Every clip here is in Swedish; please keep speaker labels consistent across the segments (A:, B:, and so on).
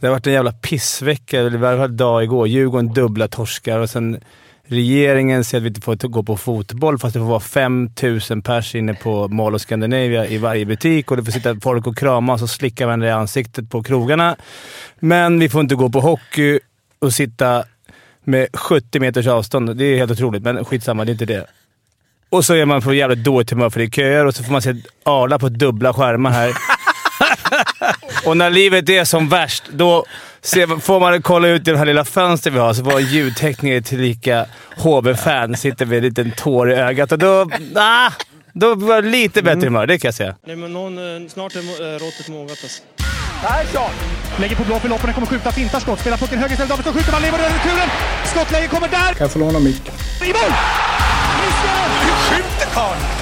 A: Det har varit en jävla pissvecka. I alla fall dag igår. Djurgården dubbla torskar och sen regeringen säger att vi inte får gå på fotboll fast det får vara 5000 pers inne på Mall of Scandinavia i varje butik och det får sitta folk och kramas och slicka varandra i ansiktet på krogarna. Men vi får inte gå på hockey och sitta med 70 meters avstånd. Det är helt otroligt, men skitsamma. Det är inte det. Och så är man på jävligt dåligt humör för det är köer och så får man se Arla på dubbla skärmar här. och när livet är som värst, då ser, får man kolla ut genom det här lilla fönstret vi har, så vår ljudtekniker tillika HV-fan sitter med en liten tår i ögat och då... Ah, då var det lite bättre humör, det kan jag säga.
B: Nej, men någon, snart är råttet mogat alltså.
C: Persson! Lägger på blå för loppen, kommer skjuta, fintar skott, spelar pucken höger istället, Davidsson skjuter, man lever över returen! Skottläge kommer där!
D: Kan jag få låna micken?
C: I mål!
E: Hur skjuter karln?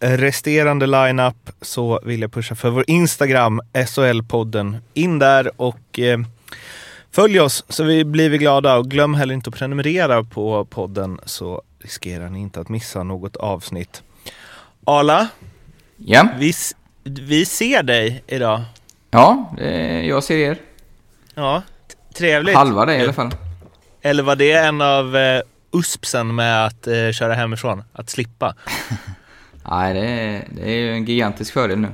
F: resterande lineup så vill jag pusha för vår Instagram, SHL-podden. In där och eh, följ oss så vi blir vi glada och glöm heller inte att prenumerera på podden så riskerar ni inte att missa något avsnitt. Arla,
G: Ja,
F: vi, vi ser dig idag.
G: ja det, jag ser er.
F: Ja, trevligt.
G: Halva det i alla fall.
F: Eller var det en av eh, uspsen med att eh, köra hemifrån? Att slippa?
G: Nej, det, är- det är ju en gigantisk fördel nu.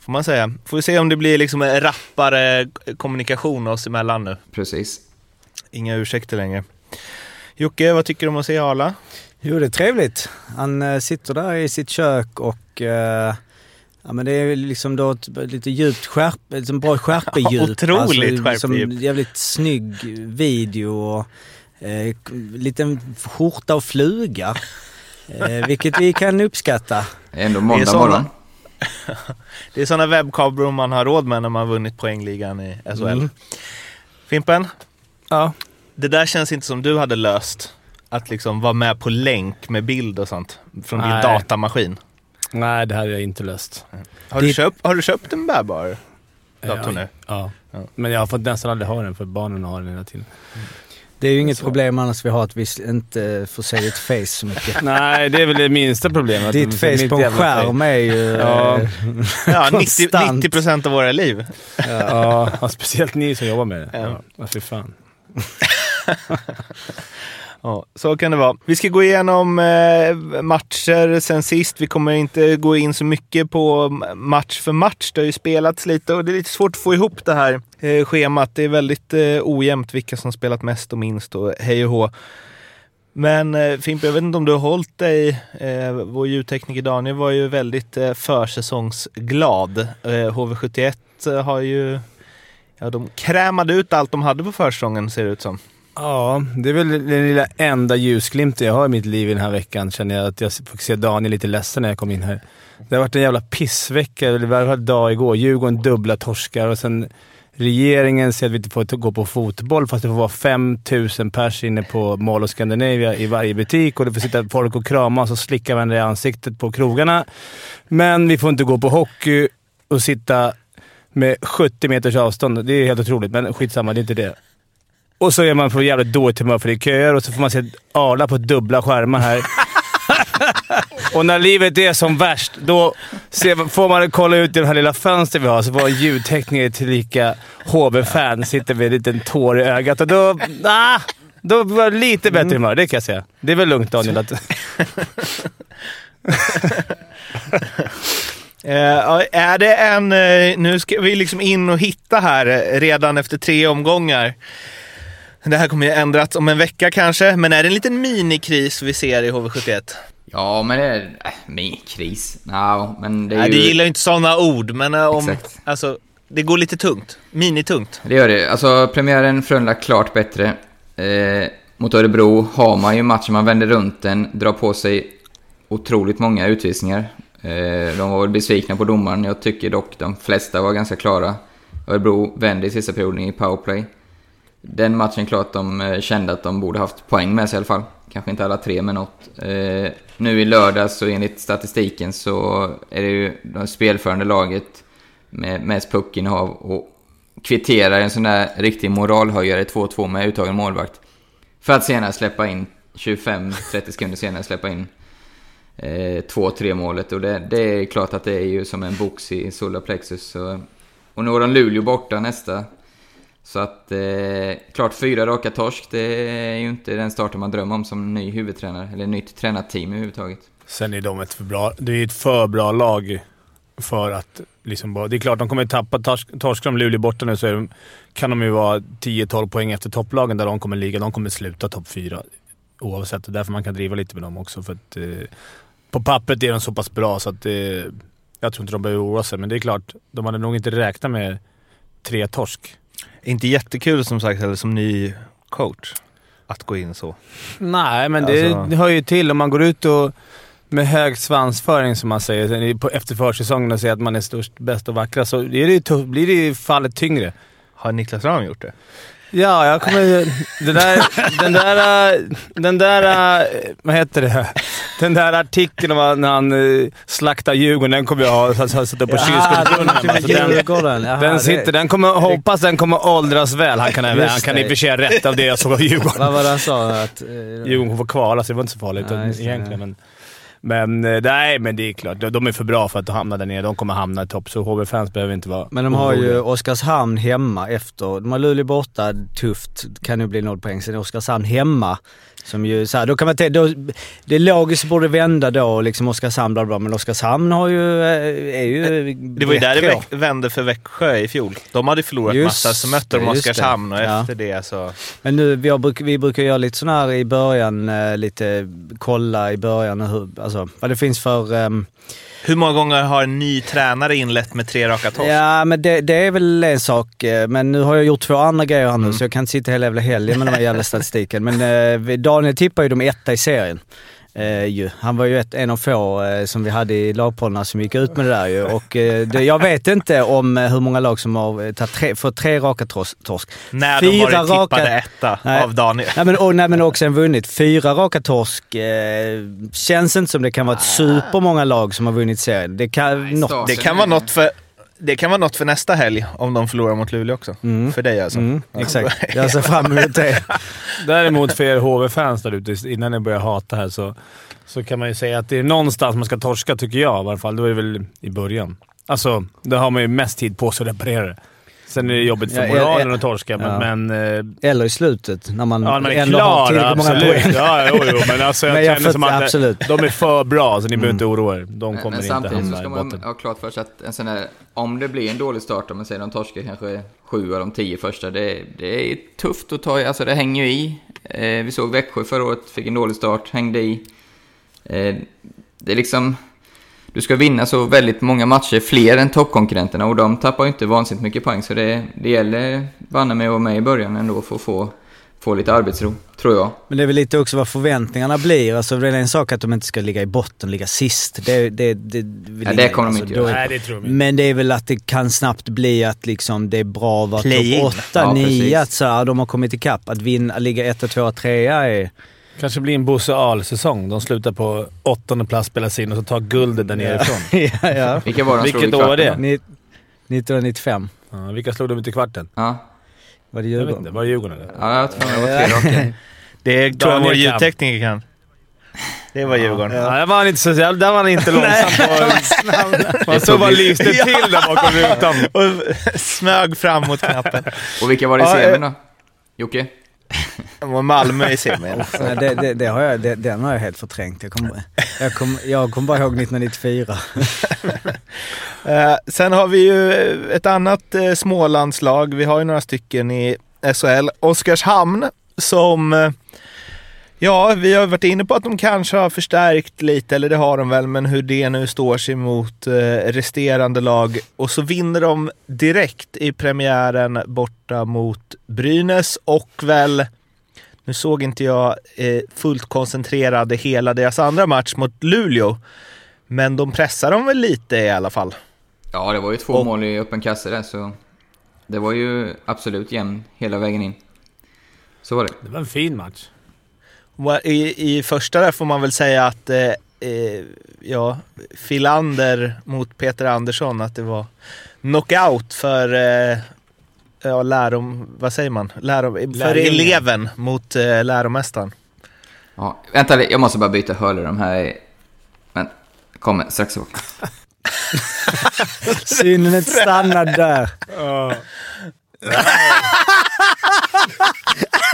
F: Får man säga. Får vi se om det blir liksom en rappare kommunikation oss emellan nu.
G: Precis.
F: Inga ursäkter längre. Jocke, vad tycker du om att se Arla?
A: Jo, det är trevligt. Han eh, sitter där i sitt kök och... eh, ja, men det är liksom då ett, lite djupt skärp, liksom bra skärpedjup.
F: Otroligt
A: alltså,
F: skärpedjup.
A: Som jävligt snygg video och eh, liten skjorta och fluga. Eh, vilket vi kan uppskatta.
G: Ändå måndag
F: sådana-
G: morgon.
F: Det är sådana webbkameror man har råd med när man har vunnit poängligan i SHL.
A: Mm.
F: Fimpen,
A: Ja.
F: det där känns inte som du hade löst. Att liksom vara med på länk med bild och sånt från din
A: Nej.
F: datamaskin.
A: Nej, det hade jag inte löst.
F: Har du,
A: Det-
F: köpt, har du köpt en bärbar dator nu?
A: Ja.
F: Ja.
A: Men jag har fått nästan aldrig ha den för barnen har den hela tiden. Det är ju inget problem annars vi har att vi inte får se ditt face så mycket.
H: Nej, det är väl det minsta problemet.
A: Ditt face på en skärm är ju...
H: Ja.
A: eh,
F: Ja, 90,
A: Konstant.
F: 90 procent av våra liv.
H: Ja, ja, speciellt ni som jobbar med det.
F: Ja,
H: ja fy fan.
F: Ja, så kan det vara. Vi ska gå igenom eh, matcher sen sist. Vi kommer inte gå in så mycket på match för match. Det har ju spelats lite och det är lite svårt att få ihop det här eh, schemat. Det är väldigt eh, ojämnt vilka som spelat mest och minst och hej och hå. Men eh, Fimpen, jag vet inte om du har hållit dig. Eh, vår ljudtekniker Daniel var ju väldigt eh, försäsongsglad. Eh, HV71 har ju Ja, de krämade ut allt de hade på försäsongen ser det ut som.
A: Ja, det är väl den lilla enda ljusglimten jag har i mitt liv i den här veckan, känner jag. Att jag fick se Daniel lite ledsen när jag kom in här. Det har varit en jävla pissvecka. Det var en dag igår. Djurgården dubbla torskar och sen regeringen säger att vi inte får gå på fotboll fast det får vara 5000 pers inne på Mall of Scandinavia i varje butik och det får sitta folk och kramas och slicka varandra i ansiktet på krogarna. Men vi får inte gå på hockey och sitta med 70 meters avstånd. Det är helt otroligt, men skitsamma. Det är inte det. Och så är man på jävligt dåligt humör för det är köer och så får man se Arla på dubbla skärmar här. och när livet är som värst, då ser, får man kolla ut genom det här lilla fönstret vi har, så vår ljudtekniker tillika HV-fan sitter med en liten tår i ögat och då... Ah, då var det lite bättre humör, det kan jag säga. Det är väl lugnt Daniel? Att,
F: ja, är det en... eh, nu ska vi liksom in och hitta här eh, redan efter tre omgångar. Det här kommer ju ändras om en vecka kanske, men är det en liten minikris vi ser i HV71?
G: Ja, men det är... Äh, min kris. No, men det är
F: Nej,
G: ju...
F: du gillar ju inte sådana ord, men eh, om...
G: Exakt.
F: Alltså, det går lite tungt. Minitungt.
G: Det gör det. Alltså, premiären Frölunda klart bättre. Eh, mot Örebro har man ju matchen, man vänder runt den, drar på sig otroligt många utvisningar. Eh, de var väl besvikna på domaren. Jag tycker dock de flesta var ganska klara. Örebro vände i sista perioden i powerplay den matchen klart de eh, kände att de borde haft poäng med sig i alla fall. Kanske inte alla tre, men något. Eh, nu i lördags så enligt statistiken så är det ju det spelförande laget med mest puckinnehav och kvitterar en sån där riktig moralhöjare 2-2 med uttagen målvakt. För att senare släppa in, 25-30 sekunder senare släppa in eh, 2-3 målet. Och det, det, är klart att det är ju som en box i solarplexus. och nu har de Luleå borta nästa. Så att, eh, klart fyra raka torsk, det är ju inte den starten man drömmer om som ny huvudtränare, eller nytt tränarteam överhuvudtaget.
A: Sen är de ett för bra... Det är ett för bra lag för att liksom bara... Det är klart, de kommer tappa. Torsk, torskar de Luleå borta nu så de, kan de ju vara 10-12 poäng efter topplagen där de kommer ligga. De kommer sluta topp fyra oavsett. Det är därför man kan driva lite med dem också. För att, eh, på pappret är de så pass bra så att eh, jag tror inte de behöver oroa sig. Men det är klart, de hade nog inte räknat med tre torsk.
F: Inte jättekul som sagt heller som ny coach att gå in så.
A: Nej, men det,
F: Alltså-
A: det hör ju till. Om man går ut och med hög svansföring, som man säger, efter försäsongen och säger att man är störst, bäst och vackrast, så det ju tuff, blir det ju fallet tyngre.
F: Har Niklas Ram gjort det?
A: Ja, jag kommer... Det där, den där... Den där... Vad heter det? Den där artikeln om när han äh, slaktar Djurgården, den kommer jag ha satt upp på Alltså, den.
I: Jaha,
A: sitter... Den kommer... Hoppas den kommer åldras väl. Han kan, han
I: Just
A: kan i och för sig rätt av det jag såg av Djurgården.
I: Vad var det han sa? Att, eh,
A: Djurgården får kvala, så det var inte så farligt
I: det,
A: egentligen. Men, men eh, nej, men det är klart. De- är för bra för att hamna där nere. De kommer hamna i topp, så HV-fans behöver inte vara
I: Men de har ju
A: oroliga.
I: Oskarshamn hemma efter. De har Luleå borta, tufft. Kan ju bli noll poäng. Sen Oskarshamn hemma. Som ju, så här, då kan man då, det logiskt borde vända då, liksom Oskarshamn bla bla, men Oskarshamn har ju, eh, är ju
F: Det var ju där det vände för Växjö i fjol. De hade förlorat
I: Just
F: massa, så mötte de Oskarshamn och.
I: Ja.
F: efter det så...
I: Men nu, vi, har, vi brukar göra lite sådana här i början, eh, lite kolla i början hur, alltså, vad det finns för... ehm,
F: Hur många gånger har en ny tränare inlett med tre raka torsk?
I: Ja, men det, det är väl en sak. eh, Men nu har jag gjort två andra grejer här nu, så jag kan inte sitta hela jävla helgen med den här jävla statistiken. Men eh, Daniel tippar ju de etta i serien. Eh, ju. Han var ju ett, en av få eh, som vi hade i lagpoddarna som gick ut med det där ju. Och, eh, det, jag vet inte om eh, hur många lag som har eh, tagit tre, fått tre raka tors, torsk.
F: När de
I: Fyra
F: varit tippade
I: raka-
F: etta
I: Nej.
F: av Daniel.
I: Nej men, och, nej, men också en vunnit. Fyra raka torsk. Eh, känns inte som det kan vara ett supermånga lag som har vunnit serien. Det kan,
G: Nej,
I: något,
F: Det kan vara något för... Det kan vara något för nästa helg om de förlorar mot Luleå också. För dig alltså.
I: mm, exakt. Jag ser fram emot det.
A: Däremot för er HV-fans där ute, innan ni börjar hata här, så, så kan man ju säga att det är någonstans man ska torska, tycker jag i alla fall. Då är det väl i början. Alltså, då har man ju mest tid på sig att reparera det. Sen är det jobbigt för
I: Ja,
A: moralen
I: ja,
A: att torska, men...
I: ja.
A: men eh,
I: Eller i slutet, när man,
A: Ja, när man är
I: ändå har
A: klar.
I: tillräckligt många
A: Absolut.
I: poäng.
A: Ja, jo, jo, men alltså jag
I: Men jag
A: känner som
I: fattar-
A: att
I: absolut.
A: de är för bra, så ni behöver inte oroa er. De
G: Men,
A: kommer
G: men
A: inte
G: samtidigt så
A: hamna
G: ska
A: i
G: man
A: botten.
G: ha klart för sig att en sån här, om det blir en dålig start, om man säger de torskar kanske sju av de tio första, det, det är tufft att ta i. Alltså det hänger ju i. Eh, vi såg Växjö förra året, fick en dålig start, hängde i. Eh, det är liksom... Du ska vinna så väldigt många matcher, fler än toppkonkurrenterna, och de tappar ju inte vansinnigt mycket poäng, så det, det gäller banne mig att vara med i början ändå för att få, få lite arbetsro, tror jag.
I: Men det är väl lite också vad förväntningarna blir. Alltså det är en sak att de inte ska ligga i botten, ligga sist. Det, det, det,
G: Ja, det kommer de inte göra.
A: Nej, det tror inte.
I: Men det är väl att det kan snabbt bli att liksom det är bra att vara topp 8,
G: Ja,
I: 9,
G: precis.
I: att så här, de har kommit ikapp. Att vinna, att ligga 1, 2, 3 är...
A: kanske blir en Bosse Ahl-säsong. De slutar på åttonde plats, spelas in och så tar guldet där nerifrån.
I: ja, ja.
G: Vilka var de
A: Vilket år var det?
G: då?
I: Ni- 1995.
A: Ja, vilka slog de ut i kvarten?
G: Ja,
I: Var det
A: Jag vet
I: Djurgården?
A: inte. Var det Djurgården eller?
G: ja jag tror det var tre raka.
F: Det tror jag vår ljudtekniker kan. Det var Djurgården.
A: Ja, där var han inte så... Där var han inte långsam. Man såg bara lyste till där bakom rutan.
F: Och smög fram mot knappen.
G: Och vilka var det i
F: Ja,
G: semin då? Jocke?
F: Malmö i semin.
I: Nej, det, det, det har jag, det, den har jag helt förträngt. Jag kommer jag kom, jag kom bara ihåg 1994.
F: Eh, sen har vi ju eh, ett annat eh, Smålandslag. Vi har ju några stycken i SHL. Oskarshamn som... Eh, ja, vi har varit inne på att de kanske har förstärkt lite, eller det har de väl, men hur det nu står sig mot eh, resterande lag. Och så vinner de direkt i premiären borta mot Brynäs och väl... Nu såg inte jag eh, fullt koncentrerade hela deras andra match mot Luleå. Men de pressar dem väl lite i alla fall.
G: Ja, det var ju två
F: Och-
G: mål i öppen kasse där, så det var ju absolut jämn hela vägen in. Så var det.
A: Det var en fin match.
F: I, I första där får man väl säga att, eh, eh, ja, Filander mot Peter Andersson, att det var knockout för, eh, ja, lärom, vad säger man? Lärom, för eleven mot eh, läromästaren.
G: Ja, vänta jag måste bara byta hörlurar. De här är... Men, kommer strax tillbaka.
I: Synen stannar där.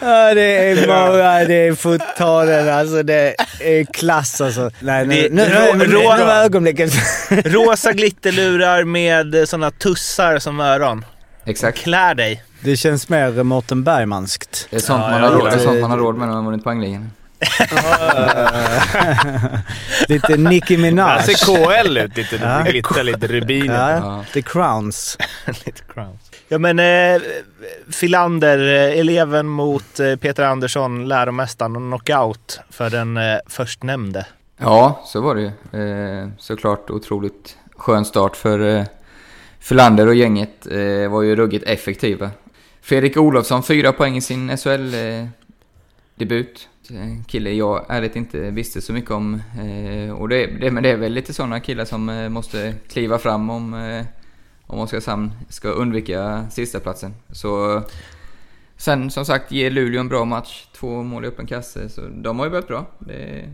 I: Ja, det är många, det är fotalen alltså. Det är klass alltså. Nej, nu,
F: Det-
I: nu, nu, nu, nu,
F: rå-
I: nu var ögonblicket.
F: Rosa glitterlurar med sådana tussar som öron.
G: Exakt.
F: Klär dig.
I: Det känns mer Mårten Bergmanskt.
G: Det är sånt,
F: Ja,
G: man, har råd, det är sånt man har råd med när man vunnit poängligan.
I: Lite Nicki Minaj.
A: Det ser KL ut lite.
I: Ja.
A: Det glittrar lite rubiner.
I: Ja. The Crowns.
F: Lite crowns. Ja men eh, Filander, eh, eleven mot eh, Peter Andersson, läromästaren och knockout för den eh, förstnämnde.
G: Ja, så var det ju. Eh, såklart otroligt skön start för eh, Filander och gänget. Eh, var ju ruggigt effektiva. Fredrik Olofsson, fyra poäng i sin SHL-debut. Eh, en eh, kille jag ärligt inte visste så mycket om. Eh, och det, det, men det är väl lite sådana killar som eh, måste kliva fram om, eh, om Oskarshamn ska undvika sista platsen. Så Sen som sagt, ge Luleå en bra match. Två mål i öppen kasse. Så de har ju börjat bra. Det...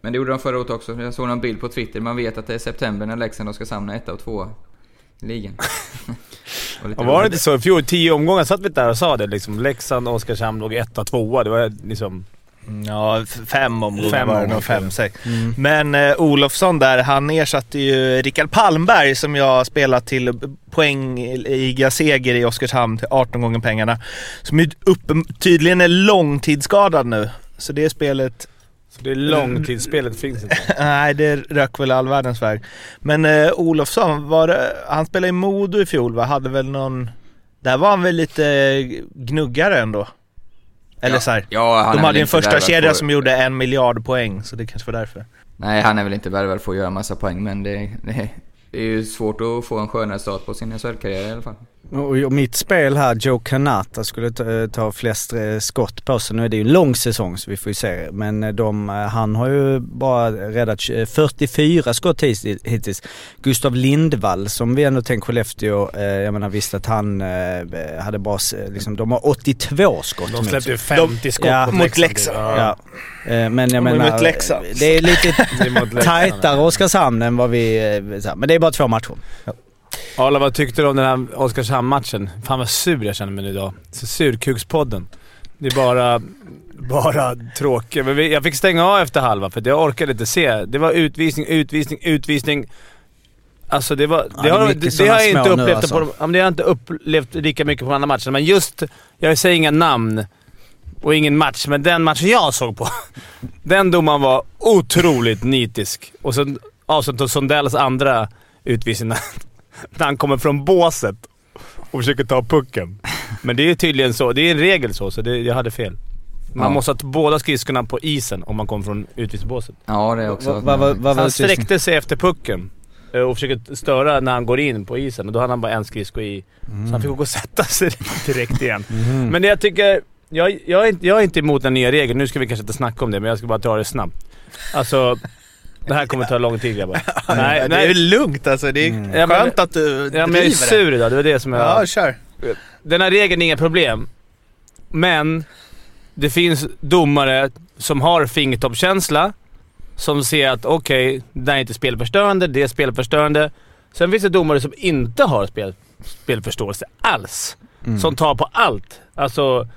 G: Men det gjorde de förra året också. Jag såg någon bild på Twitter. Man vet att det är september när Leksand och Oskarshamn är etta och tvåa i ligan. Och
A: var det inte så i fjol? Tio omgångar satt vi där och sa det. Liksom, Leksand och Oskarshamn låg etta, tvåa. Det var liksom...
F: Ja, fem omgångar
A: Fem
F: var det nog, fem, sex. Men eh, Olofsson där, han ersatte ju Rickard Palmberg som jag spelat till poängliga-seger i Oskarshamn till 18 gånger pengarna. Som ju uppen, tydligen är långtidsskadad nu. Så det spelet
A: Så det är långtidsspelet finns inte.
F: Nej, det rök väl all världens väg. Men eh, Olofsson, var han spelade i Modo i fjol va? Hade väl någon... Där var han väl lite gnuggare ändå? Eller
G: Ja.
F: så här.
G: Ja,
F: De hade en första kedja
G: för-
F: som gjorde en miljard poäng, så det kanske var därför.
G: Nej, han är väl inte värvad för att göra massa poäng, men det, det, det är ju svårt att få en skönare start på sin SHL-karriär i alla fall.
I: Och och mitt spel här, Joe Kanata, skulle ta, ta flest eh, skott på sig. Nu är det ju en lång säsong så vi får ju se. Men eh, de, eh, han har ju bara räddat tj- 44 skott hit- hittills. Gustav Lindvall som vi ändå tänker Skellefteå, eh, jag menar visst att han eh, hade bara, liksom, de har 82 skott
A: De släppte ju 50 skott
I: Ja,
A: mot Leksand.
I: Ja. Eh, Men jag
F: De
I: menar, det är lite tajtare Oskarshamn än vad vi... eh, Men det är bara två matcher.
A: Arla, vad tyckte du om den här Oskarshamn-matchen? Fan vad sur jag känner mig nu idag. Surkukspodden. Det är bara, bara tråkigt. Men vi- Jag fick stänga av efter halva för jag orkade inte se. Det var utvisning, utvisning, utvisning. Alltså det var...
I: Ja,
A: det, har, det, det har jag inte upplevt
I: alltså.
A: på ja, det har jag inte upplevt lika mycket på de andra matcherna. Men just... Jag säger inga namn och ingen match, men den matchen jag såg på. Den domaren var otroligt nitisk. Och sen avslutar Sundells andra utvisning när, han kommer från båset och försöker ta pucken. Men det är tydligen så. Det är en regel så, så det, jag hade fel. Man
G: Ja.
A: måste ha båda skridskorna på isen om man kommer från utvisningsbåset.
G: Ja, det är också...
I: Vad- vad- vad var
A: Han sträckte sig efter pucken eh, och försökte störa när han går in på isen och då hade han bara en skridsko i. Så han fick gå och sätta sig direkt igen. Men det jag tycker... Jag, jag, är inte, jag är inte emot den nya regeln. Nu ska vi kanske inte snacka om det, men jag ska bara ta det snabbt. Alltså... Det här kommer ta lång tid grabbar.
F: Nej, det är lugnt alltså. Det är
I: Mm.
F: Skönt att du
A: Ja, men jag är
F: driver
A: sur idag. Det var det som jag...
F: Ja, kör.
A: Den här regeln är inga problem. Men det finns domare som har fingertoppskänsla. Som ser att okej, det här är inte spelförstörande, det är spelförstörande. Sen finns det domare som inte har spel, spelförståelse alls. Som tar på allt. Alltså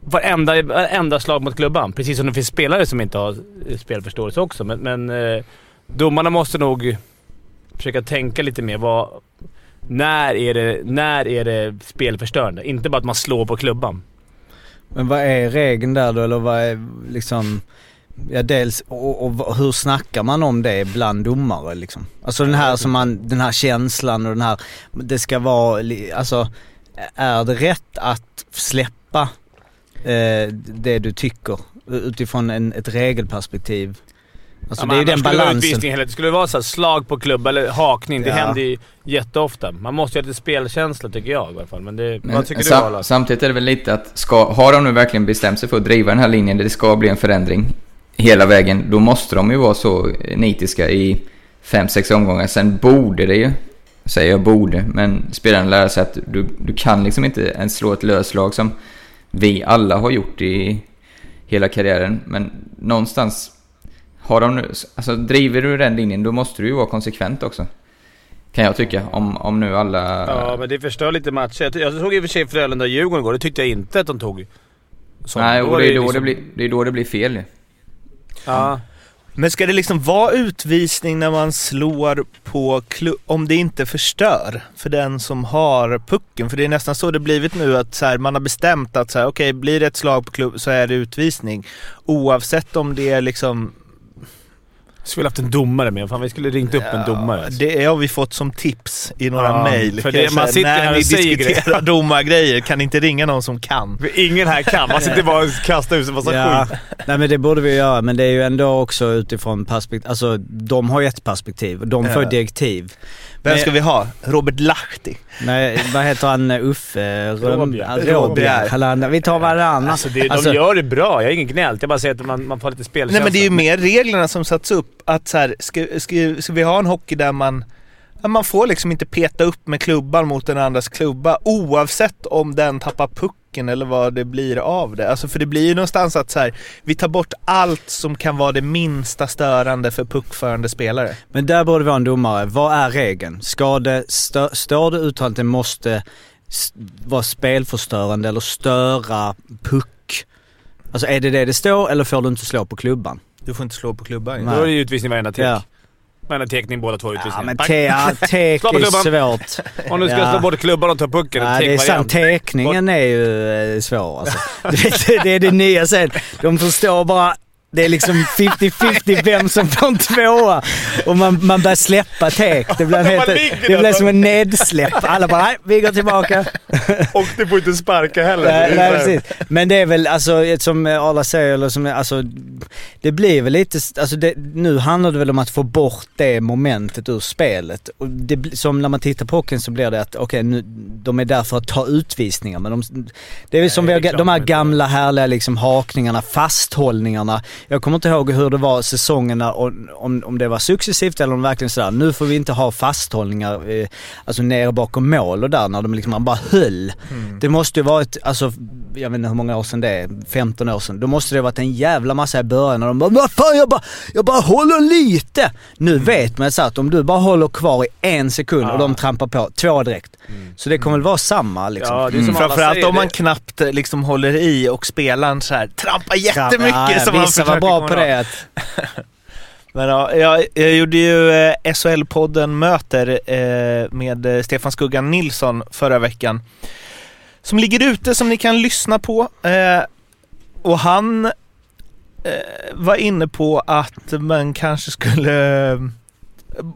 A: varenda, varenda slag mot klubban. Precis som det finns spelare som inte har eh, spelförståelse också. Men, men eh, domarna måste nog försöka tänka lite mer. Vad, när, är det, när är det spelförstörande? Inte bara att man slår på klubban.
I: Men vad är regeln där då eller vad är liksom... Ja dels, och, och, hur snackar man om det bland domare liksom? Alltså den här som man, den här känslan och den här, det ska vara, alltså är det rätt att släppa eh, det du tycker utifrån en, ett regelperspektiv? Alltså
A: Ja,
I: det är ju den
A: annars skulle det vara
I: balansen.
A: hela- Det skulle vara så här slag på klubba eller hakning. Det
I: Ja.
A: händer ju jätteofta. Man måste ju ha lite spelkänsla tycker jag i alla fall. Men det,
G: Men
A: vad tycker du
G: sam-
A: Arla?
G: Samtidigt är det väl lite att, ska, har de nu verkligen bestämt sig för att driva den här linjen, där det ska bli en förändring hela vägen, då måste de ju vara så nitiska i 5-6 omgångar. Sen borde det ju, säger jag borde, men spelaren lär sig att du, du kan liksom inte ens slå ett löslag som vi alla har gjort i hela karriären. Men någonstans, har de nu, alltså driver du den linjen, då måste du ju vara konsekvent också. Kan jag tycka, om, om nu alla...
A: Ja, men det förstör lite matcher. Jag, jag såg i och för sig Frölunda och Djurgården igår. Det tyckte jag inte att de tog. Så,
G: Nej, och det är, då
A: liksom-
G: det, blir, det är då det blir fel.
A: Ja.
F: Men ska det liksom vara utvisning när man slår på klubb, om det inte förstör för den som har pucken? För det är nästan så det blivit nu att så här, man har bestämt att så här, okej, blir det ett slag på klubb så är det utvisning. Oavsett om det är liksom...
A: Skulle haft en domare med. Fan, vi skulle ringt upp en domare. alltså.
F: Det har vi fått som tips i några
A: Ja,
F: mejl.
A: man
F: säga,
A: sitter här
F: När
A: och
F: ni
A: säger
F: diskuterar domargrejer, kan inte ringa någon som kan?
A: Ingen här kan. Man sitter bara och kastar ut en massa
I: Ja,
A: skit.
I: nej men det borde vi göra men det är ju ändå också utifrån perspektiv, alltså de har ju ett perspektiv och de får
F: Ja.
I: direktiv.
F: Vem ska vi ha? Robert Lahti?
I: Nej, vad heter han? Uffe? Röm-
A: Råbjer.
I: Ja, Råbjer. Andra. Vi tar varannan.
A: Alltså, det,
I: Alltså-
A: de gör det bra. Jag har ingen gnällt. Jag bara säger att man, man får lite spelkänsla.
F: Nej men det är ju mer reglerna som satts upp. Att så här, ska, ska, ska vi ha en hockey där man ja, man får liksom inte peta upp med klubban mot den andras klubba oavsett om den tappar pucken eller vad det blir av det. Alltså för det blir ju någonstans att så här, vi tar bort allt som kan vara det minsta störande för puckförande spelare.
I: Men där borde vi ha en domare. Vad är regeln? Ska det, stö, står det uttalat att det måste vara spelförstörande eller störa puck? Alltså är det det det står eller får du inte slå på klubban?
F: Du får inte slå på klubban.
A: Då är det ju utvisning varenda tek.
I: Ja.
A: Varenda tekning, båda två utvisningar.
I: Ja men te, ja, tek är svårt.
A: Om du ska
I: Ja.
A: slå både klubban och ta pucken.
I: Ja, det är sant.
A: variant.
I: Tekningen är ju eh, svår alltså. Det är det nya sen. De förstår bara det är liksom 50-50 vem som får en tvåa. Och man, man börjar släppa tek. Det blir, helt, det blir som en nedsläpp. Alla bara, nej, vi går tillbaka.
A: Och du får inte sparka heller.
I: Nej, nej, precis. Men det är väl alltså som Arla säger, eller som, alltså, det blir väl lite, alltså det, nu handlar det väl om att få bort det momentet ur spelet. Och det, som när man tittar på hockeyn så blir det att okej, nu, de är där för att ta utvisningar men de, det är väl som
A: Nej,
I: vi de här gamla härliga liksom hakningarna, fasthållningarna. Jag kommer inte ihåg hur det var säsongerna, om, om, det var successivt eller om verkligen sådär, nu får vi inte ha fasthållningar, eh, alltså nere bakom mål och där när de liksom man bara höll. Det måste ju varit, alltså jag vet inte hur många år sedan det är, 15 år sedan. Då måste det ha varit en jävla massa i början när de bara vad fan jag bara, jag bara håller lite. Nu vet man så att om du bara håller kvar i en sekund och
A: Ja.
I: de trampar på, två direkt. Så det kommer väl vara samma liksom.
A: Ja, det är som alla
F: Framförallt
A: säger,
F: om man
A: det-
F: knappt eh, liksom håller i och spelaren så här trampar jättemycket
I: Ja, ja,
F: som man
I: Vissa var bra på det.
F: Men ja, jag, jag gjorde ju eh, SHL-podden Möter eh, med eh, Stefan Skuggan Nilsson förra veckan. Som ligger ute som ni kan lyssna på. Eh, och han eh, var inne på att man kanske skulle eh,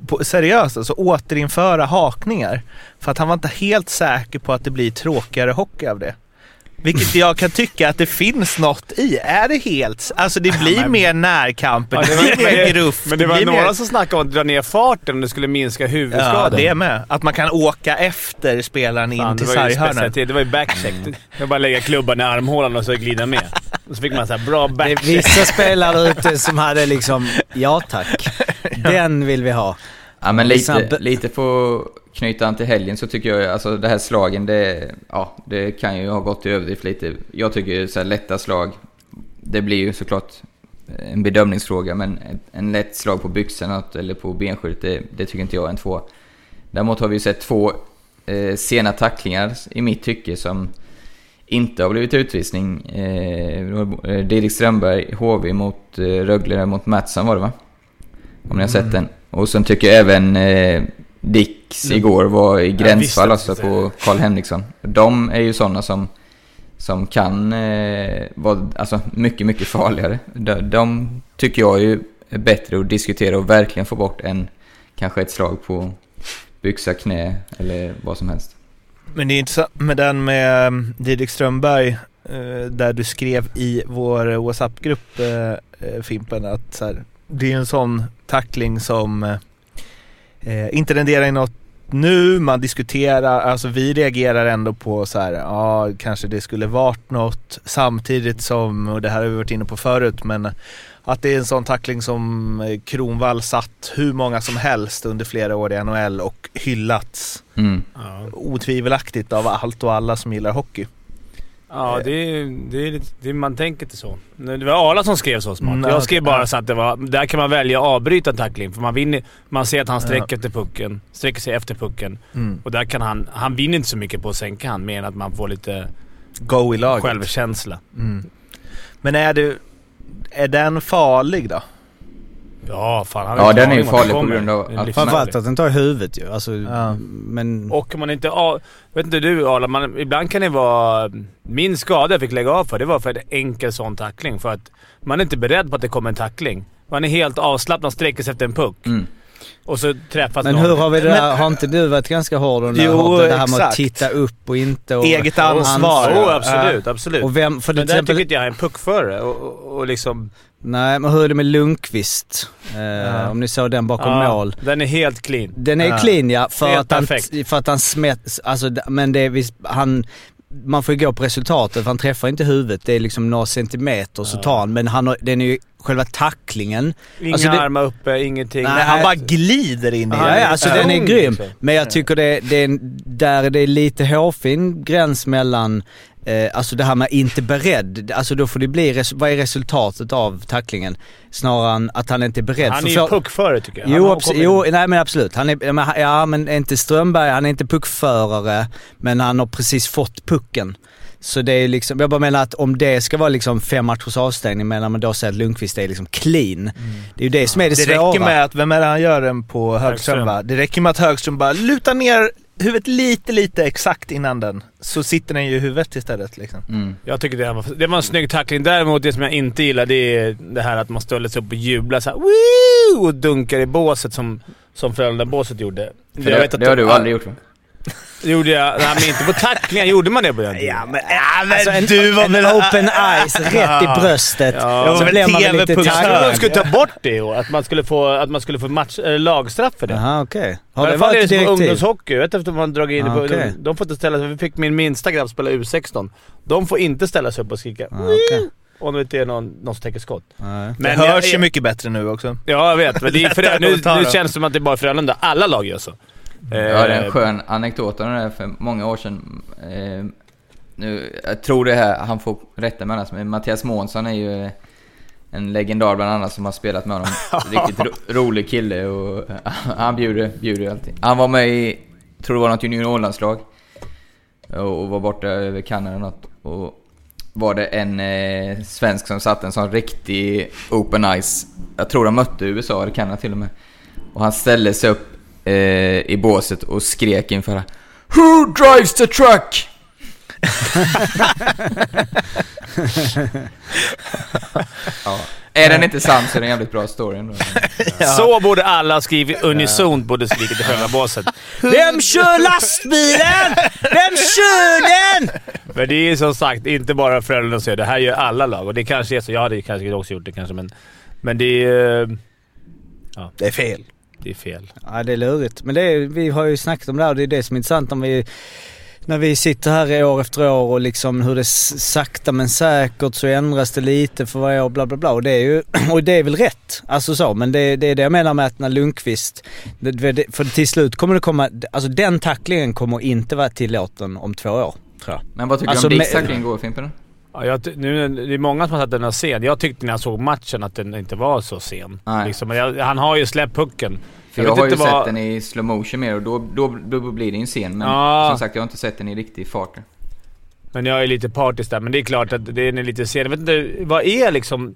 F: på, seriöst alltså återinföra hakningar. För att han var inte helt säker på att det blir tråkigare hockey av det. Vilket jag kan tycka att det finns något i. Är det helt... Alltså det blir
A: men-
F: mer närkamper,
A: Ja,
F: det blir mer
A: men-
F: gruff.
A: Men det var
F: blir
A: några
F: mer...
A: som snackade om att dra ner farten om det skulle minska
F: Ja,
A: huvudskadan.
F: det med. Att man kan åka efter spelaren in
A: Fan,
F: till
A: det var ju
F: sarghörnan.
A: Det var ju backcheck. Jag bara lägga klubban i armhålan och så glida med. Och så fick man så här bra
I: det är
A: backcheck.
I: vissa spelare ute som hade liksom, ja tack. Den vill vi ha.
G: Ja men lite, lite för att knyta an till helgen så tycker jag alltså det här slagen det, ja, det kan ju ha gått i överdrift lite. Jag tycker så här lätta slag, det blir ju såklart en bedömningsfråga men en- lätt slag på byxorna eller på benskyddet det, det tycker inte jag är en två. Däremot har vi ju sett två eh, sena tacklingar i mitt tycke som inte har blivit utvisning. Eh, eh, Didrik Strömberg, HV mot eh, Rögle mot Mattsson var det va? Om ni har sett den. Och sen tycker jag även eh, Dicks igår var i gränsfall alltså på Karl Henriksson. De är ju sådana som, som kan eh, vara alltså, mycket, mycket farligare. De, de tycker jag är bättre att diskutera och verkligen få bort än kanske ett slag på byxa, knä eller vad som helst.
F: Men det är intressant med den med um, Didrik Strömberg eh, där du skrev i vår WhatsApp-grupp eh, eh, Fimpen att så här, det är en sån tackling som eh, inte renderar i något nu, man diskuterar, alltså vi reagerar ändå på så här, ja kanske det skulle varit något samtidigt som, och det här har vi varit inne på förut, men att det är en sån tackling som eh, Kronvall satt hur många som helst under flera år i NHL och hyllats
G: Mm.
F: Otvivelaktigt av allt och alla som gillar hockey.
A: Ja det, är, det, är lite, det är, man tänker inte så. Det var Arla som skrev så smart.
F: Mm,
A: jag skrev bara så att det var... Där kan man välja att avbryta en tackling, för man vinner... Man ser att han sträcker efter pucken. Sträcker sig efter pucken.
F: Mm.
A: Och där kan han... Han vinner inte så mycket på att sänka han, mer än att man får lite
F: Go i laget.
A: självkänsla.
F: Mm. Men är det, är den farlig då?
A: Ja, fan. Han
G: Ja, den är ju
A: om det
G: farlig på grund av
A: Det
G: att-.
I: Framförallt att den tar i huvudet ju. Alltså,
F: Ja.
I: men...
A: Och om man inte... av- Vet inte du Arla, man, ibland kan det vara... Min skada jag fick lägga av för, det var för en enkel sån tackling. För att man är inte beredd på att det kommer en tackling. Man är helt avslappnad och sträcker sig efter en puck.
G: Mm.
A: Och så träffas
I: Men
A: någon.
I: hur har vi det där? Har inte du varit ganska hård under
F: Jo,
I: jo, det här med att
F: exakt.
I: titta upp och inte och...
F: Eget ansvar.
A: Jo, absolut. absolut.
I: Och vem, för
A: Men
I: till
A: där tycker inte jag är en puckförare. Och, och, och liksom...
I: Nej, men hur är det med Lundqvist? Eh, Om ni såg den bakom
A: ja,
I: mål.
A: Den är helt clean.
I: Den är
F: Ja.
I: clean ja, för
A: Helt
I: att, han,
A: perfekt.
I: för att han smätt, alltså men det är visst, han, man får ju gå på resultatet för han träffar inte huvudet. Det är liksom några centimeter så tar han, men han har, den är ju själva tacklingen.
A: Inga
I: Alltså det-
A: armar uppe, ingenting.
I: Nej,
F: Nej, han bara glider in i
I: Ja, ja, alltså
A: Ja.
I: den är grym. Men jag tycker det, det är, där är det lite hårfin gräns mellan, eh, alltså det här med inte beredd. Alltså då får det bli, res- vad är resultatet av tacklingen? Snarare än att han inte är beredd.
A: Han är ju
I: för-
A: puckförare tycker jag.
I: Jo, abs- jo, nej men absolut. Han är, ja, men, ja men är inte Strömberg, han är inte puckförare, men han har precis fått pucken. Så det är liksom, jag bara menar att om det ska vara liksom fem matchers avstängning medan man då säger att Lundqvist är liksom clean. Det är ju det som är det,
F: Det
I: svåra.
F: räcker med att, vem är det han gör den på Högström,
A: Högström.
F: va? Det räcker med att Högström bara lutar ner huvudet lite, lite exakt innan den. Så sitter den ju i huvudet istället liksom.
G: Mm.
A: Jag tycker det var, det var en snygg tackling. Däremot det som jag inte gillar det är det här att man ställer sig upp och jublar så här, Woo! och dunkar i båset som, som Frölunda-båset gjorde.
G: För det, det har du aldrig gjort va?
A: Det gjorde jag. Nej, men inte på tacklingar. Gjorde man det på den tiden?
F: men, ja, men
I: Alltså en,
F: du var
I: en
F: väl...
I: open eyes rätt i bröstet.
A: Ja.
F: Jag
I: så
F: väl
I: man väl lite
F: TV-puck.
A: Jag trodde de skulle ta bort det och att man skulle få, att man skulle få match, eller lagstraff för det.
I: Jaha okej.
A: I
I: Har
A: alla
I: det
A: fall är
I: varit
A: det som
I: direktiv?
A: ungdomshockey. Jag vet inte om man dragit in det
I: Ah,
A: på...
I: okej.
A: De, de får inte ställa sig... Vi fick min minsta grabb spela U16. De får inte ställa sig upp och skrika
I: Ah, okej.
A: om det inte är någon, någon som täcker skott.
I: Nej.
F: Det
A: jag-
F: hörs ju mycket bättre nu också.
A: Ja, jag vet. Men det är för, nu, nu känns det som att det är bara Frölunda. Alla lag gör så.
G: Jag hade
A: Eh,
G: en skön anekdot om det där för många år sedan. Eh, nu, jag tror det här, han får rätta mig annars, men Mattias Månsson är ju en legendar bland annat som har spelat med honom. Riktigt ro, rolig kille och han bjuder, bjuder alltid. Han var med i, tror det var något juniorlandslag. Och, och var borta över Kanada och något. Och var det en eh, svensk som satte en sån riktig open ice. Jag tror de mötte USA eller Kanada till och med. Och han ställde sig upp eh, i båset och skrek inför Who drives the truck? ja. Är den inte sann så är det en jävligt bra story ändå.
A: Så borde alla skrivit unisont borde skrivit i Frölunda-båset.
I: Vem kör lastbilen? Vem kör den?
A: Men det är som sagt inte bara Frölunda som gör det. Här gör alla lag. Och det kanske är så. Jag hade kanske också gjort det kanske, men... Men det är...
F: Det är fel.
A: Det är fel.
I: Ja det är lurigt. Men det är, vi har ju snackat om det här och det är det som är intressant om vi när vi sitter här år efter år och liksom hur det sakta men säkert så ändras det lite för varje år bla bla bla. Och det är ju, och det är väl rätt. Alltså så, men det, det är det jag menar med att när Lundqvist, det, för till slut kommer det komma, alltså den tacklingen kommer inte vara tillåten om två år. Tror jag.
G: Men vad tycker
I: Alltså,
G: du om Dicks
I: med-
G: tackling igår Fimpen?
A: Ja, jag, nu, det är många som har sagt att den är sen. Jag tyckte när jag såg matchen att den inte var så sen. Liksom, jag, han har ju släppt pucken.
G: För jag,
A: vet
G: har ju
A: inte
G: sett
A: vad-
G: den i slow motion mer och då, då, då blir det ju en scen. Men
A: Ja.
G: som sagt, jag har inte sett den i riktig fart.
A: Men jag är lite partisk där, men det är klart att den är lite sen. Jag vet inte, vad är liksom...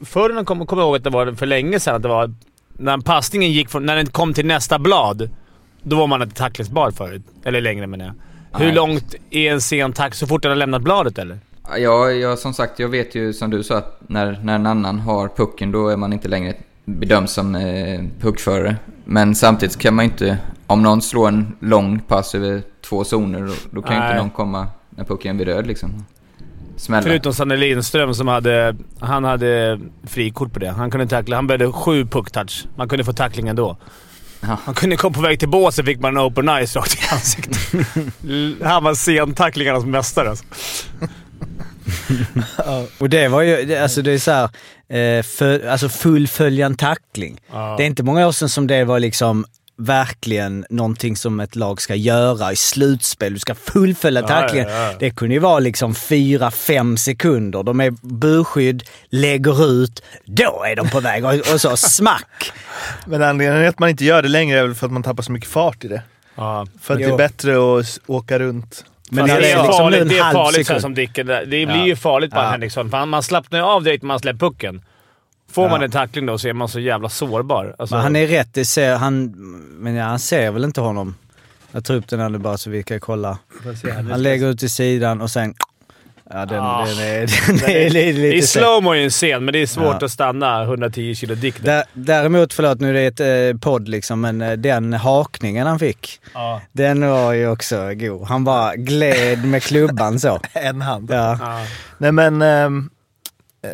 A: Förr kommer kom jag ihåg att det var för länge sedan att det var... När passningen gick från... När den kom till nästa blad, då var man inte tacklingsbar förut. Eller längre menar jag. Hur
G: Nej.
A: långt är en sen tack? Så fort den har lämnat bladet eller?
G: Ja, jag, som sagt, jag vet ju som du sa att när, när en annan har pucken då är man inte längre bedömd som eh, puckförare. Men samtidigt kan man ju inte, om någon slår en lång pass över två zoner, då, då kan ju inte någon komma när pucken blir röd liksom. smälla.
A: Förutom Sanne Lindström som hade... Han hade frikort på det. Han kunde tackla. Han behövde sju pucktouch. Man kunde få tackling ändå.
G: Ja.
A: Han kunde komma på väg till båset fick man en open ice rakt i ansiktet. Han var sentacklingarnas mästare alltså.
I: Och det var ju, alltså det är såhär, eh, för, alltså fullfölja en tackling.
A: Ja.
I: Det är inte många år sedan som det var liksom verkligen någonting som ett lag ska göra i slutspel. Du ska fullfölja
A: Ja,
I: tacklingen.
A: ja, ja.
I: Det kunde ju vara liksom 4-5 sekunder. De är burskydd, lägger ut, då är de på väg och, och så smack.
F: Men anledningen till att man inte gör det längre är väl för att man tappar så mycket fart i det. För att
I: Jo.
F: det är bättre att åka runt.
A: Men det,
I: det
A: är
I: är liksom
A: farligt, det är farligt så som Dicken. Det blir
I: Ja.
A: ju farligt på
I: Ja.
A: Henriksson. För han, man slappnar ju av direkt när man släpper pucken. Får man
I: Ja.
A: en tackling då så är man så jävla sårbar. Alltså,
I: Men han är rätt, det ser han... Men ja, han ser väl inte honom. Jag tar upp den här nu bara så vi kan kolla. Han lägger ut till sidan och sen... Ja, den,
A: Ah.
I: den är, den är lite,
A: I
I: lite sen.
A: slowmo är ju en scen, men det är svårt
I: Ja.
A: att stanna 110 kilo dick där.
I: Där, däremot, förlåt nu är det ett eh, podd liksom, men eh, den hakningen han fick,
A: Ja.
I: den var ju också god. Han bara gled med klubban så.
F: En hand.
I: Ja.
A: Ja.
F: Nej men... ehm, eh,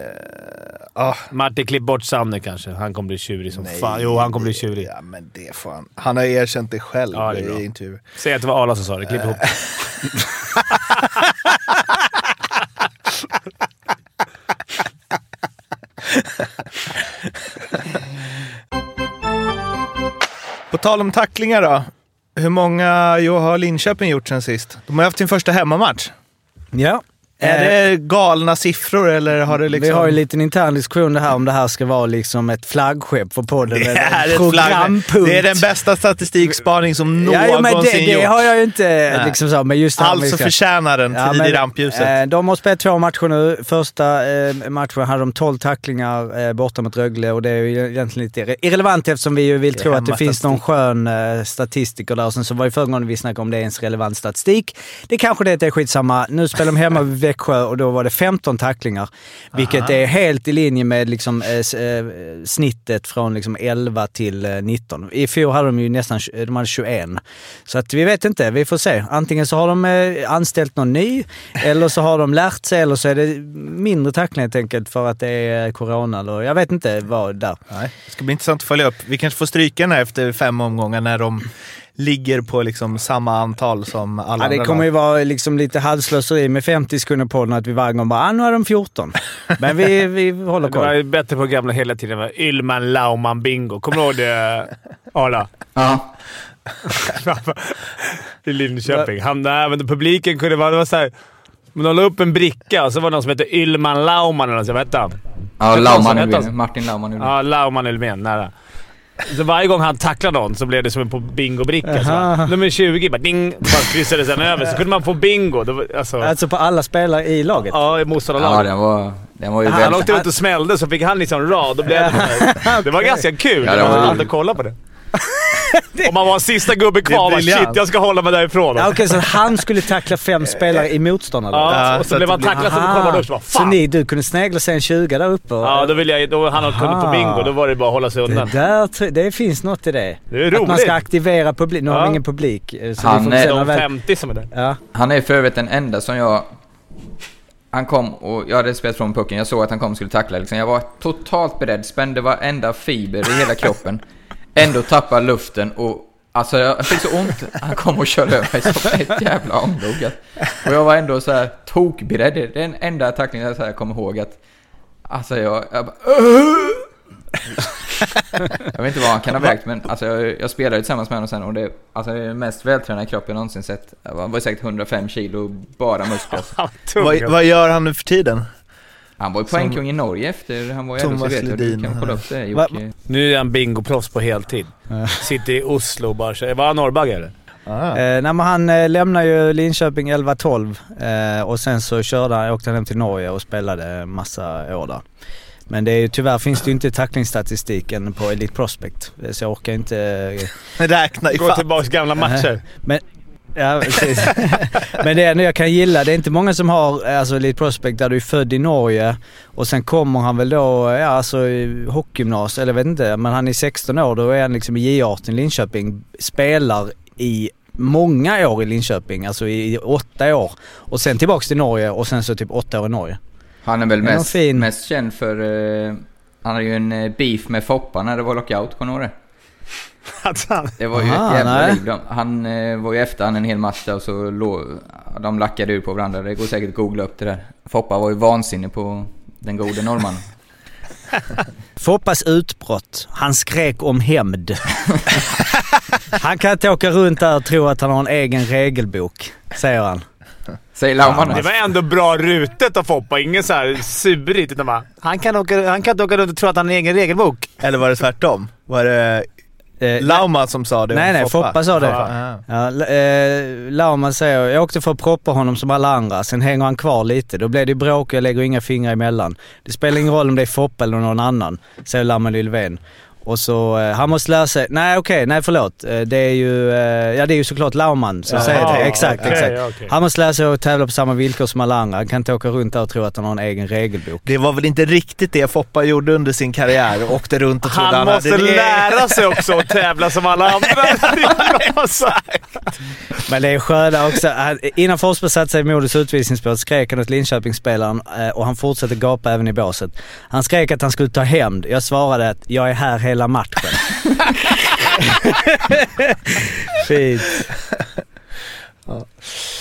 F: ah,
A: Martin, klipp bort Sanne kanske. Han kommer bli tjurig som
F: nej,
A: fan. Jo, han kommer bli tjurig.
F: Ja, men det får han. Han har erkänt det själv
A: Ja, det är
F: i intervjuer.
A: Säg att det var Arla som sa det. Klipp ihop.
F: På tal om tacklingar då. Hur många jo, har Linköping gjort sen sist? De har haft sin första hemmamatch.
I: ja.
F: Är
I: Eh,
F: det galna siffror eller har det liksom...
I: Vi har ju en liten intern diskussion det här om det här ska vara liksom ett flaggskepp för podden.
F: det är, ett
I: programpunkt.
F: det är den bästa statistikspaning som
I: Ja,
F: någonsin
I: men det, det
F: gjorts.
I: har jag ju inte liksom så, men just det
F: Alltså
I: ska-
F: förtjänar den tid
I: Ja,
F: i
I: men,
F: rampljuset.
I: Eh, de har spelat två matcher nu. Första eh, matchen hade de 12 tacklingar eh, borta mot Rögle och det är ju egentligen lite irre- irrelevant eftersom vi ju vill
F: Det
I: tro att det finns någon skön eh, statistiker där. Och sen så var ju förra gången vi snackade om det är ens relevant statistik. Det kanske det är skitsamma. Nu spelar de hemma Växjö och då var det 15 tacklingar. Vilket är helt i linje med liksom, eh, eh, snittet från liksom 11 till eh, 19. I fjol hade de ju nästan de hade 21. Så att vi vet inte, vi får se. Antingen så har de eh, anställt någon ny, eller så har de lärt sig, eller så är det mindre tackling helt enkelt för att det är corona. Eller jag vet inte vad där.
F: Nej, det ska bli intressant att följa upp. Vi kanske får stryka den här efter fem omgångar när de ligger på liksom samma antal som alla
I: Ja, det
F: andra
I: kommer ju vara liksom lite halvslöseri med 50 sekunder på den att vi varje gång bara ah, nu är de 14. Men vi, vi håller
A: Det var
I: koll.
A: ju bättre på gamla hela tiden. va? Ylman Lauman Bingo. Kommer du ihåg det, Arla?
G: Ja.
A: I Linköping. Han, nej, men publiken kunde vara... Det var så här, men de la upp en bricka och så var det någon som hette Ylman Lauman eller något. Vad hette han?
G: Ja? Ulvén. Martin Laumann Ulvén.
A: Ja, Lauman Elfven. Nära. Så varje gång han tacklade någon så blev det som en på bingobricka. Så bara, Nummer 20, bara ding. Bara kryssade sen över. Så kunde man få bingo. Var, alltså,
I: Alltså på alla spelare i laget.
A: ja, i
G: Ja,
A: motståndarlaget.
G: den var, den var ju
A: han
G: väldigt...
A: åkte runt och smällde så fick han liksom rad. Då blev det, det var ganska kul.
G: Ja, det
A: Ja,
G: var
A: hade kolla på det. Om man var en sista gubbe
F: Det är
A: kvar, bara, shit jag ska hålla mig därifrån.
I: Ja, Okej, så han skulle tackla fem spelare i motståndarlaget?
A: Ja,
F: Ja,
A: och
F: så
A: så
F: att
A: blev
F: det
A: han tacklad så kom han upp bara
I: Så
A: fan.
I: ni, du kunde snegla sen 20 där uppe? Och,
A: Ja, då ville jag... Då han kunnat på bingo. Då var det bara att hålla sig
I: det,
A: undan.
I: där, tr- det finns något i det.
A: Det är
I: Att man
A: roligt.
I: ska aktivera publik. Nu har
A: Ja.
I: vi ingen publik. eh, Så
G: Han är
A: De
I: när väl-
A: 50 som är där.
I: Ja.
G: Han är för övrigt den enda som jag... Han kom och jag hade spelat från pucken. Jag såg att han kom och skulle tackla. Liksom. Jag var totalt beredd, spände varenda fiber i hela kroppen. Ändå tappade luften och... Alltså jag fick så ont. Han kom och körde över mig som ett jävla ånglok. Och jag var ändå så här tokberedd. Det är den enda tacklingen jag så här kommer ihåg att... Alltså jag... jag bara, jag vet inte vad han kan ha vägt, men alltså jag, jag spelade tillsammans med honom sen och det, alltså det är den mest vältränade kropp jag någonsin sett. Han var säkert 105 kilo, bara muskler.
F: Vad, vad gör han nu för tiden?
G: Han var ju poängkung i Norge efter han var i
F: Thomas
G: LHC, vet du.
F: Ledin.
G: kan kolla upp det
I: Va-.
A: Nu är han bingoproffs på heltid. Sitter i Oslo och bara kör. Var han norrbagge eller?
F: Ah.
I: Eh, nej, men han eh, lämnar ju Linköping 11-12 eh, och sen så körde han, åkte han hem till Norge och spelade massa år där. Men det är ju, tyvärr finns det ju inte tacklingsstatistiken på Elite Prospect. Så jag orkar inte... eh,
F: Räkna
A: Gå
F: ifatt.
A: tillbaka gamla matcher.
I: Men, ja, precis. Men det är jag kan gilla, det är inte många som har alltså Elite Prospect där du är född i Norge och sen kommer han väl då, ja alltså i hockeygymnasiet, eller jag vet inte, men han är 16 år, då är han liksom i J18 i Linköping, spelar i många år i Linköping, alltså i åtta år. Och sen tillbaks till Norge och sen så typ åtta år i Norge.
G: Han är väl
I: är
G: mest, mest känd för... eh, han hade ju en eh, beef med Foppa när det var lockout, kommer du ihåg det?
A: Att han-
G: Det var ju
I: Aha,
G: ett jävla liv. De- Han eh, var ju efter han en hel match där och så låg, de lackade ur på varandra. Det går säkert att googla upp det där. Foppa var ju vansinnig på den gode norrmannen.
I: Foppas utbrott. Han skrek om hämnd. han kan inte åka runt där och tro att han har en egen regelbok, säger han.
G: Säger Laumann.
A: Det var ändå bra rutet av Foppa. Ingen så här surigt. Utan bara, han, kan åka, han kan inte åka runt och tro att han har en egen regelbok.
F: Eller var det tvärtom? Var det
I: Eh,
F: Lauma som sa det?
I: Nej, nej, Foppa sa det.
F: Ja.
I: Ja, eh, Laumann säger, jag åkte för att proppa honom som alla andra, sen hänger han kvar lite. Då blev det bråk och jag lägger inga fingrar emellan. Det spelar ingen roll om det är Foppa eller någon annan, säger Laumann Lylven. Och så, eh, han måste lära sig, nej okej, nej förlåt. Eh, det är ju, eh, ja det är ju såklart Laumann som
A: Ja,
I: säger det. Exakt,
A: okej,
I: exakt.
A: okej.
I: Han måste lära sig att tävla på samma villkor som alla andra. Han kan inte åka runt där och tro att han har en egen regelbok.
F: Det var väl inte riktigt det Foppa gjorde under sin karriär. Åkte runt och trodde
A: Han
F: han
A: måste
F: hade det.
A: lära sig också att tävla som alla andra.
I: Men det är sköna också. Han- Innan Forsberg satte sig i Modos utvisningsbåt skrek han åt Linköpingsspelaren eh, och han fortsatte gapa även i båset. Han skrek att han skulle ta hämnd. Jag svarade att jag är här hela matchen. Fint.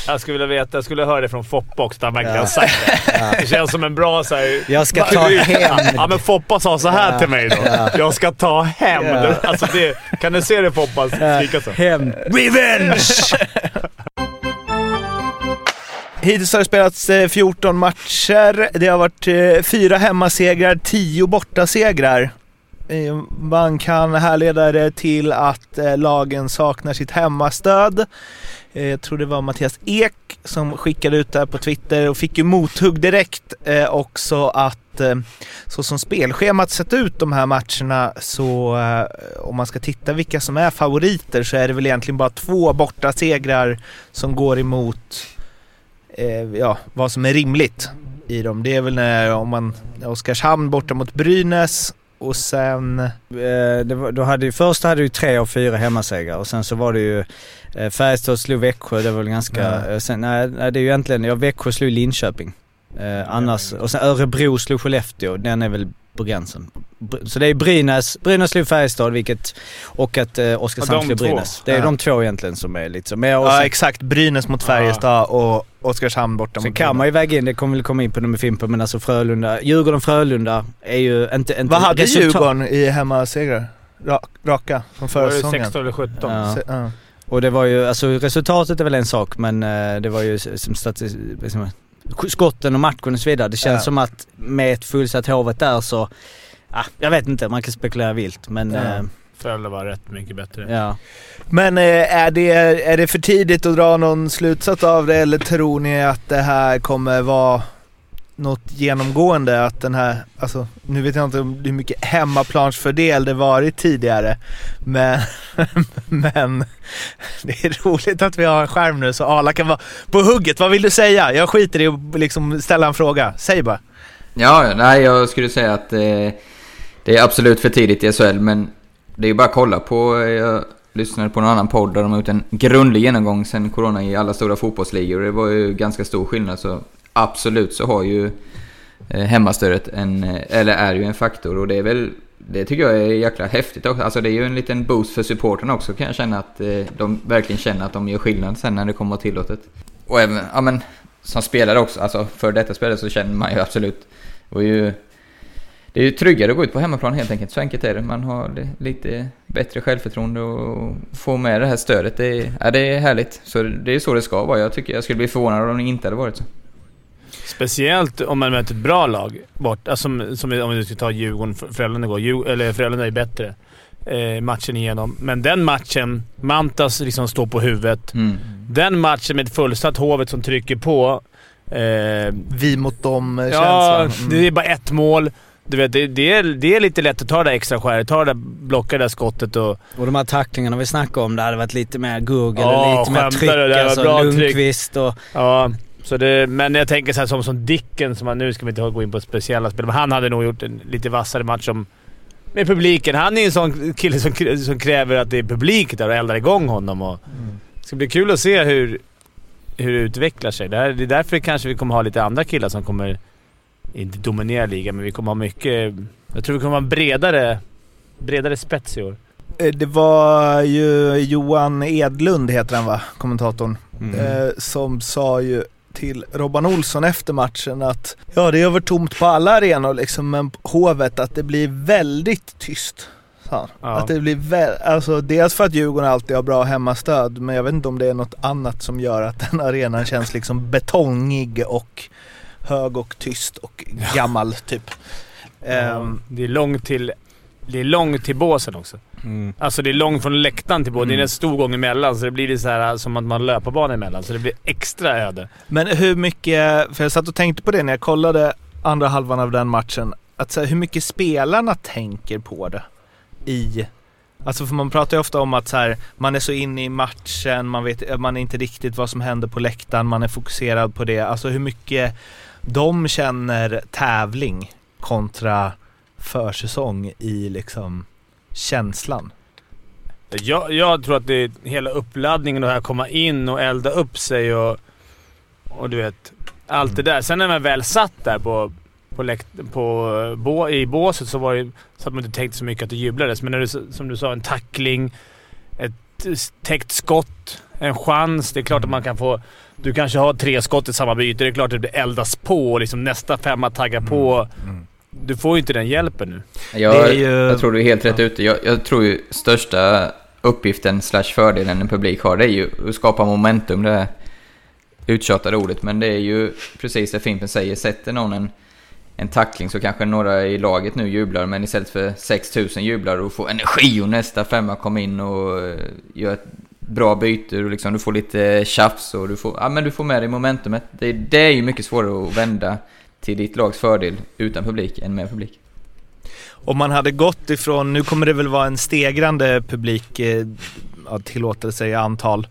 A: Jag skulle vilja veta, jag skulle höra det från Foppa också, han verkligen har sagt det. Det känns som en bra så här,
I: Jag ska ta hämnd.
A: Ja men Foppa sa så här till mig då. Jag ska ta hämnd.
I: Ja.
A: Alltså det, kan du se det Foppa skrika så?
I: Hämnd.
F: Revenge! Hittills har det spelats eh, 14 matcher. Det har varit eh, fyra hemmasegrar, 10 bortasegrar. Eh, man kan härleda det till att eh, lagen saknar sitt hemmastöd. Eh, jag tror det var Mattias Ek som skickade ut det här på Twitter och fick ju mothugg direkt också att så som spelschemat sett ut de här matcherna så om man ska titta vilka som är favoriter så är det väl egentligen bara två borta segrar som går emot ja, vad som är rimligt i dem. Det är väl när om man Oskarshamn borta mot Brynäs och sen
I: Eh, var, då hade ju, först hade du tre av fyra hemmasegrar och sen så var det ju eh, Färjestad slog Växjö, det var väl ganska...
F: Ja.
I: eh, Sen, nej, nej, det är ju egentligen, ja Växjö slog Linköping. Eh, annars, och sen Örebro slog Skellefteå, den är väl på gränsen. Så det är Brynäs, Brynäs slog Färjestad vilket, och att eh, Oskarshamn
A: Ja,
I: slog. Brynäs. Det är
F: Ja.
I: de två egentligen som är lite så. Men,
F: ja,
I: sen,
F: exakt Brynäs mot Färjestad och Oskarshamn borta
I: sen
F: mot
I: kan man ju väga in, det kommer väl komma in på nummer Fimpen, men alltså Frölunda, Djurgården-Frölunda är ju inte... inte
F: Vad hade
I: resultat-
F: Djurgården i hemmasegrar? Ra raka från förra
A: Var det
F: säsongen?
A: 16 eller 17?
I: Ja.
F: Se- ja.
I: Och det var ju, alltså resultatet är väl en sak men eh, det var ju som statis, liksom, skotten och matchen och så vidare. Det känns
F: Ja.
I: som att med ett fullsatt Hovet där så, ah, jag vet inte, man kan spekulera vilt men
F: Ja.
I: eh,
A: Frölunda var rätt mycket bättre.
I: ja.
F: Men eh, är det, är det för tidigt att dra någon slutsats av det eller tror ni att det här kommer vara något genomgående? Att den här, alltså nu vet jag inte hur mycket hemmaplansfördel det varit tidigare. Men, men det är roligt att vi har en skärm nu så Arla kan vara på hugget. Vad vill du säga? Jag skiter i att liksom ställa en fråga. Säg bara.
G: Ja, nej jag skulle säga att eh, det är absolut för tidigt i SHL, men det är ju bara att kolla på... Eh, jag lyssnade på någon annan podd där de har gjort en grundlig genomgång sen corona i alla stora fotbollsligor och det var ju ganska stor skillnad. Så absolut så har ju eh, hemmastödet en, eh, eller är ju en faktor och det är väl... Det tycker jag är jäkla häftigt också. Alltså det är ju en liten boost för supporten också kan jag känna att eh, de verkligen känner att de gör skillnad sen när det kommer tillåtet. Och även, ja men som spelare också, alltså för detta spelare så känner man ju absolut och ju, det är ju tryggare att gå ut på hemmaplan helt enkelt. Så enkelt är det. Man har lite bättre självförtroende och får med det här stödet. Det är, ja, det är härligt. Så det är så det ska vara. Jag tycker jag skulle bli förvånad om det inte hade varit så.
A: Speciellt om man möter ett bra lag bort. Alltså, som, som om vi ska ta Djurgården, Frölunda igår. Djur, eller Frölunda är bättre eh, matchen igenom. Men den matchen, Mantas liksom står på huvudet.
G: Mm.
A: Den matchen med ett fullsatt Hovet som trycker på. Eh,
F: Vi mot dem eh,
A: ja,
F: känslan.
A: det är bara ett mål. Du vet, det, det, är, det är lite lätt att ta det extra skäret. Ta det där, blocka det där skottet och...
I: Och de här tacklingarna vi snackade om, det hade varit lite mer gugg
A: Ja,
I: eller lite mer
A: skämtar
I: tryck.
A: du? Det var
I: Alltså
A: bra tryck.
I: Lundqvist och...
A: Ja, så det, men jag tänker så här, som, som Dicken, som han, nu ska vi inte gå in på speciella spel, men han hade nog gjort en lite vassare match som, med publiken. Han är en sån kille som, som kräver att det är publik där och eldar igång honom. Och, Det ska bli kul att se hur, hur det utvecklar sig. Det, här, det är därför kanske vi kommer ha lite andra killar som kommer, inte dominera ligan, men vi kommer ha mycket... Jag tror vi kommer ha en bredare, bredare spets i år.
F: Eh, Det var ju Johan Edlund, heter han va, kommentatorn, eh, som sa ju till Robban Olsson efter matchen att ja, det är över tomt på alla arenor liksom, men Hovet att det blir väldigt tyst.
A: Ja.
F: Att det blir vä- alltså dels för att Djurgården alltid har bra hemmastöd, men jag vet inte om det är något annat som gör att den arenan känns liksom betongig och hög och tyst och gammal typ. Ehm,
A: det är långt till, det är långt till båsen också. Alltså det är långt från läktaren till båsen. Det är en stor gång emellan, så det blir det så här som att man löparbana emellan. Så det blir extra öde.
F: Men hur mycket, för jag satt och tänkte på det när jag kollade andra halvan av den matchen, att så här, hur mycket spelarna tänker på det i Alltså för man pratar ju ofta om att så här, man är så inne i matchen, man vet man är inte riktigt vad som händer på läktaren, man är fokuserad på det. Alltså hur mycket de känner tävling kontra försäsong i liksom känslan.
A: Jag, jag tror att det är hela uppladdningen och det här komma in och elda upp sig och, och du vet, allt det där. Sen när man väl satt där på, på, läkt, på bå, i båset så var det så att man inte tänkte så mycket att det jublades. Men när du, som du sa, en tackling, ett täckt skott, en chans. Det är klart att man kan få... Du kanske har tre skott i samma byte. Det är klart att det eldas på och liksom nästa femma taggar på. Du får ju inte den hjälpen nu.
G: Jag,
F: Det är ju-
G: jag tror du är helt rätt ute. Jag, jag tror ju största uppgiften slash fördelen en publik har, det är ju att skapa momentum. Det här uttjatade ordet, men det är ju precis det Fimpen säger. Sätter någon en, en tackling så kanske några i laget nu jublar, men istället för 6000 jublar och får energi och nästa femma kommer in och eh, gör ett bra byte och liksom du får lite tjafs och du får, ja, men du får med dig momentumet. Det, det är ju mycket svårare att vända till ditt lags fördel utan publik än med publik.
F: Om man hade gått ifrån, nu kommer det väl vara en stegrande publik, eh, tillåter sig antal.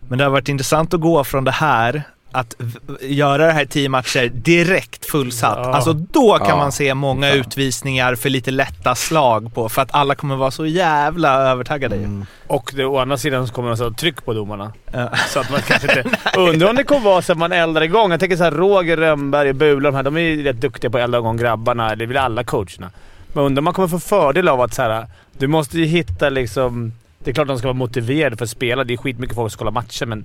F: Men det har varit intressant att gå från det här, att göra det här tio matcher direkt fullsatt.
A: Ja.
F: Alltså då kan
G: Ja.
F: man se många utvisningar för lite lätta slag på, för att alla kommer vara så jävla övertaggade ju.
A: Och det, å andra sidan så kommer det att tryck på domarna.
F: Ja.
A: Så att man kanske inte... Undrar om det kommer vara så att man eldar igång. Jag tänker så här Roger Rönnberg och Bula, de här, de är ju rätt duktiga på att elda igång grabbarna. Det väl alla coacherna. Men undrar om man kommer få fördel av att så här, du måste ju hitta liksom... Det är klart att de ska vara motiverade för att spela. Det är skitmycket folk som kollar matcher, men...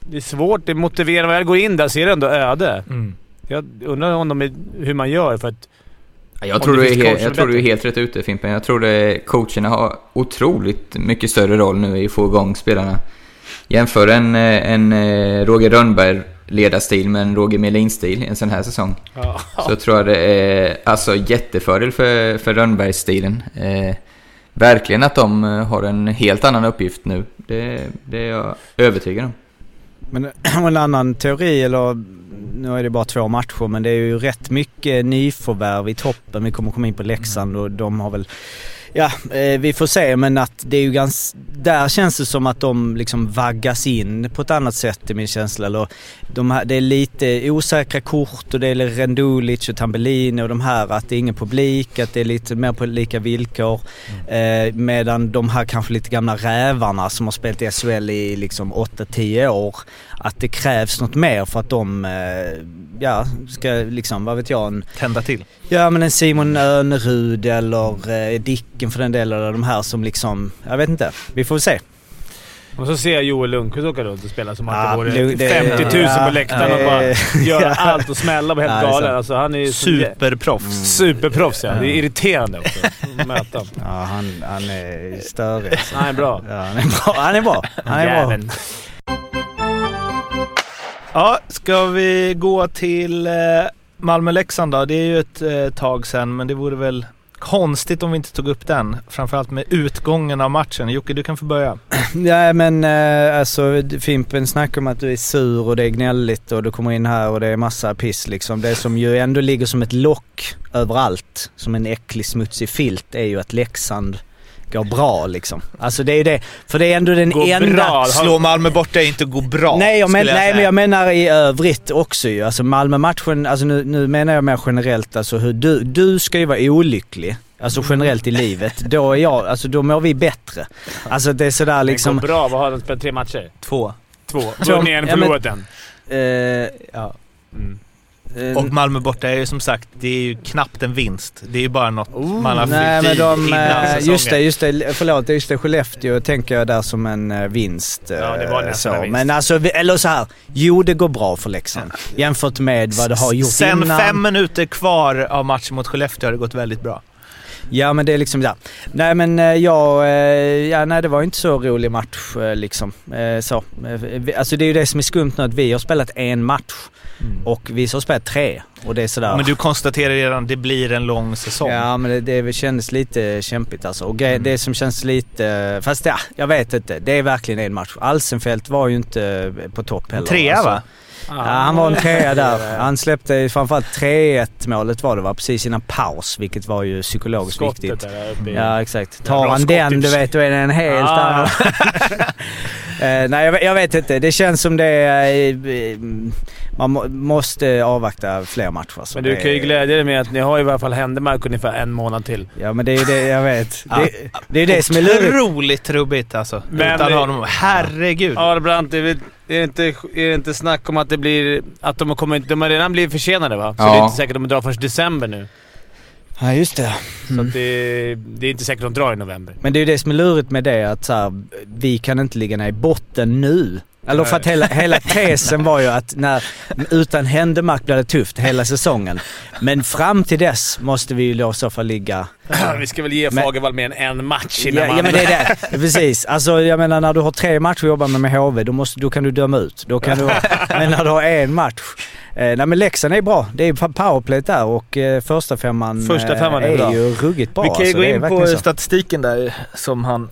A: Det är svårt. Det är motiverande. När jag går in där så är det ändå öde.
F: Mm.
A: Jag undrar om de är, hur man gör för att...
G: Ja, Jag tror,
A: det
G: du är, helt, jag tror du är helt rätt ute Fimpen. Jag tror det, coacherna har otroligt mycket större roll nu i att få igång spelarna. Jämför en, eh, en eh, Roger Rönnberg ledarstil med en Roger Melin-stil en sån här säsong.
A: Ja.
G: Så tror jag det är alltså jättefördel för, för Rönnbergs-stilen. Eh, verkligen att de eh, har en helt annan uppgift nu. Det, det är jag övertygad om.
I: Men en annan teori, eller nu är det bara två matcher, men det är ju rätt mycket nyförvärv i toppen. Vi kommer komma in på Leksand och de har väl Ja, eh, vi får se men att det är ju ganska... Där känns det som att de liksom vaggas in på ett annat sätt i min känsla. Eller de här, det är lite osäkra kort och det är Rendulic och Tambellini och de här. Att det är ingen publik, att det är lite mer på lika villkor. Eh, medan de här kanske lite gamla rävarna som har spelat i SHL i liksom 8-10 år. Att det krävs något mer för att de, eh, ja, ska liksom, vad vet jag, en
F: Tända till.
I: Ja men en Simon Önerud eller eh, Dicken för den delen, eller de här som liksom, jag vet inte. Vi får se.
A: Och så ser jag Joel Lundqvist åka runt och spela som att
I: Ja,
A: det vore
I: det- det-
A: 50 000
I: ja,
A: på läktaren och
I: ja,
A: bara
I: ja.
A: göra allt och smälla och helt
I: Ja,
A: galen. Alltså, han är ju så-
F: Superproffs.
A: Superproffs ja. Det är irriterande också att möta honom.
I: Ja han, han är störig. alltså.
A: Han är bra.
I: Ja, han är bra. Han är bra. Han är bra.
F: Ja, ska vi gå till eh, Malmö-Leksand då? Det är ju ett eh, tag sedan, men det vore väl konstigt om vi inte tog upp den. Framförallt med utgången av matchen. Jocke, du kan få börja.
I: Nej men eh, alltså Fimpen snackar om att du är sur och det är gnälligt och du kommer in här och det är massa piss liksom. Det som ju ändå ligger som ett lock överallt, som en äcklig smutsig filt, är ju att Leksand går bra liksom. Alltså det är ju det. För det är ändå den
A: Går
I: enda...
A: bra.
F: Slå Malmö borta är inte gå bra.
I: Nej, jag, men,
F: skulle
I: nej men jag menar i övrigt också ju. Alltså Malmö-matchen, alltså nu, nu menar jag mer generellt alltså hur du, du ska ju vara olycklig alltså generellt i livet, då är jag, alltså då mår vi bättre. Alltså det är sådär liksom...
A: Det går bra. Vad har de spelat? Tre matcher?
F: Två.
A: Två. Vunnit en, förlorat en.
I: Eh,
F: Ja.
A: Mm.
I: Eh,
F: Och Malmö borta är ju som sagt, det är ju knappt en vinst. Det är ju bara något man har
I: Nej men de,
F: innan
I: eh,
F: säsongen.
I: just det, just det, förlåt, just det, Skellefteå tänker jag där som en eh, vinst.
A: Ja, det var nästan
I: så.
A: en vinst.
I: Men alltså, eller så här. jo det går bra för Leksand. Jämfört med vad det har gjort
F: Sen
I: innan.
F: fem minuter kvar av matchen mot Skellefteå har det gått väldigt bra.
I: Ja men det är liksom där. Nej men eh, jag, eh, ja nej det var inte så rolig match eh, liksom. Så. Alltså det är ju det som är skumt nu att vi har spelat en match och vi har spelat tre. Och det är sådär.
F: Men du konstaterar redan att det blir en lång säsong.
I: Ja men det, det kändes lite kämpigt alltså. Och gre- det som känns lite, fast ja, jag vet inte. Det är verkligen en match. Alsenfelt var ju inte på topp heller.
F: Trea
I: alltså.
F: va?
I: Ja, han var en trea där. Han släppte framförallt 3-1 målet var det va, precis innan paus, vilket var ju psykologiskt
A: Skottet
I: viktigt.
A: där uppe.
I: Ja exakt. Tar han den du vet, då är det en helt
A: Ah.
I: annan. Eh, nej jag, vet- jag vet inte. Det känns som det är... eh, Man må, måste avvakta fler matcher. så
A: Men du kan ju glädja dig med att ni har i alla fall Händemark ungefär en månad till.
I: Ja men det är ju det jag vet. Det, det är det som är lurigt.
F: Otroligt trubbigt alltså.
A: Men
F: Utan
A: det-
F: honom. Herregud.
A: Ja, Brandt, det är, är, det inte, är det inte snack om att det blir... Att de, kommer, de har redan blivit försenade va? Så
G: Ja.
A: det är inte säkert att de drar först december nu.
I: Ja just det.
A: Så
I: Mm.
A: att det, det är inte säkert att de drar i november.
I: Men det är ju det som är lurigt med det att så här, vi kan inte ligga ner i botten nu. Eller för att hela, hela tesen var ju att när, utan Händemark blir det tufft hela säsongen. Men fram till dess måste vi ju då i så fall ligga...
A: Vi ska väl ge Fagervall mer än en match innan
I: Ja,
A: man...
I: ja men det är det. Precis. Alltså jag menar när du har tre matcher att jobba med med HV, då, måste, då kan du döma ut. Då kan du, men när du har en match. Eh, nej men Leksand är bra. Det är powerplay där och eh, första femman,
A: Första femman är
I: är,
A: bra.
I: ju ruggigt bra.
F: Vi kan ju
I: alltså.
F: gå
I: är
F: in på
I: så.
F: statistiken där som han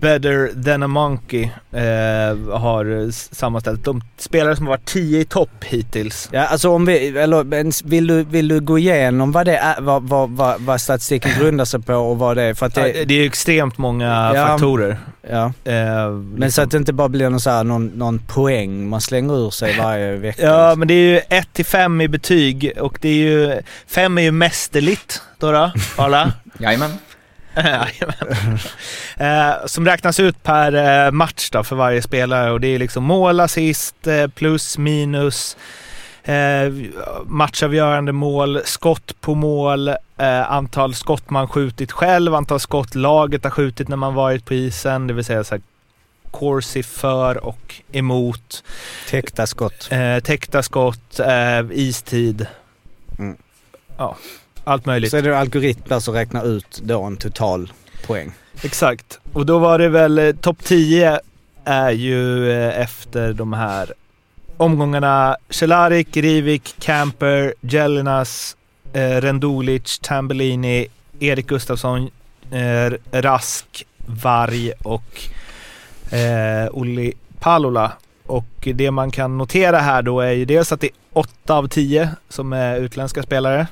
F: Better than a monkey eh, har sammanställt. De spelare som har varit 10 i topp hittills.
I: Ja, alltså om vi, eller vill du, vill du gå igenom vad det är, vad, vad, vad, vad statistiken grundar sig på och vad det är? För att
F: Det,
I: det,
F: det är ju extremt många
I: Ja.
F: faktorer.
I: ja.
F: Eh,
I: Men så att det inte bara blir någon, så här, någon, någon poäng man slänger ur sig varje vecka.
F: Ja, men det är ju 1 till 5 i betyg och det är ju... 5 är ju mästerligt då, då Arla.
G: Jajamän.
F: Eh, som räknas ut per eh, match då för varje spelare och det är liksom mål, assist, eh, plus, minus, matchavgörande mål, skott på mål, antal skott man skjutit själv, antal skott laget har skjutit när man varit på isen, det vill säga så här corsi för och emot,
I: Täckta skott.
F: eh, täckta skott, eh, istid.
I: Mm.
F: Ja, allt möjligt.
I: Så är det algoritmer som räknar ut då en total poäng.
F: Exakt. Och då var det väl eh, topp 10 är ju eh, efter de här omgångarna Cehlárik, Rivik, Camper, Jelinas, eh, Rendulic, Tambellini, Erik Gustafsson, eh, Rask, Varg och eh, Olli Palola. Och det man kan notera här då är ju dels att det är 8 av 10 som är utländska spelare.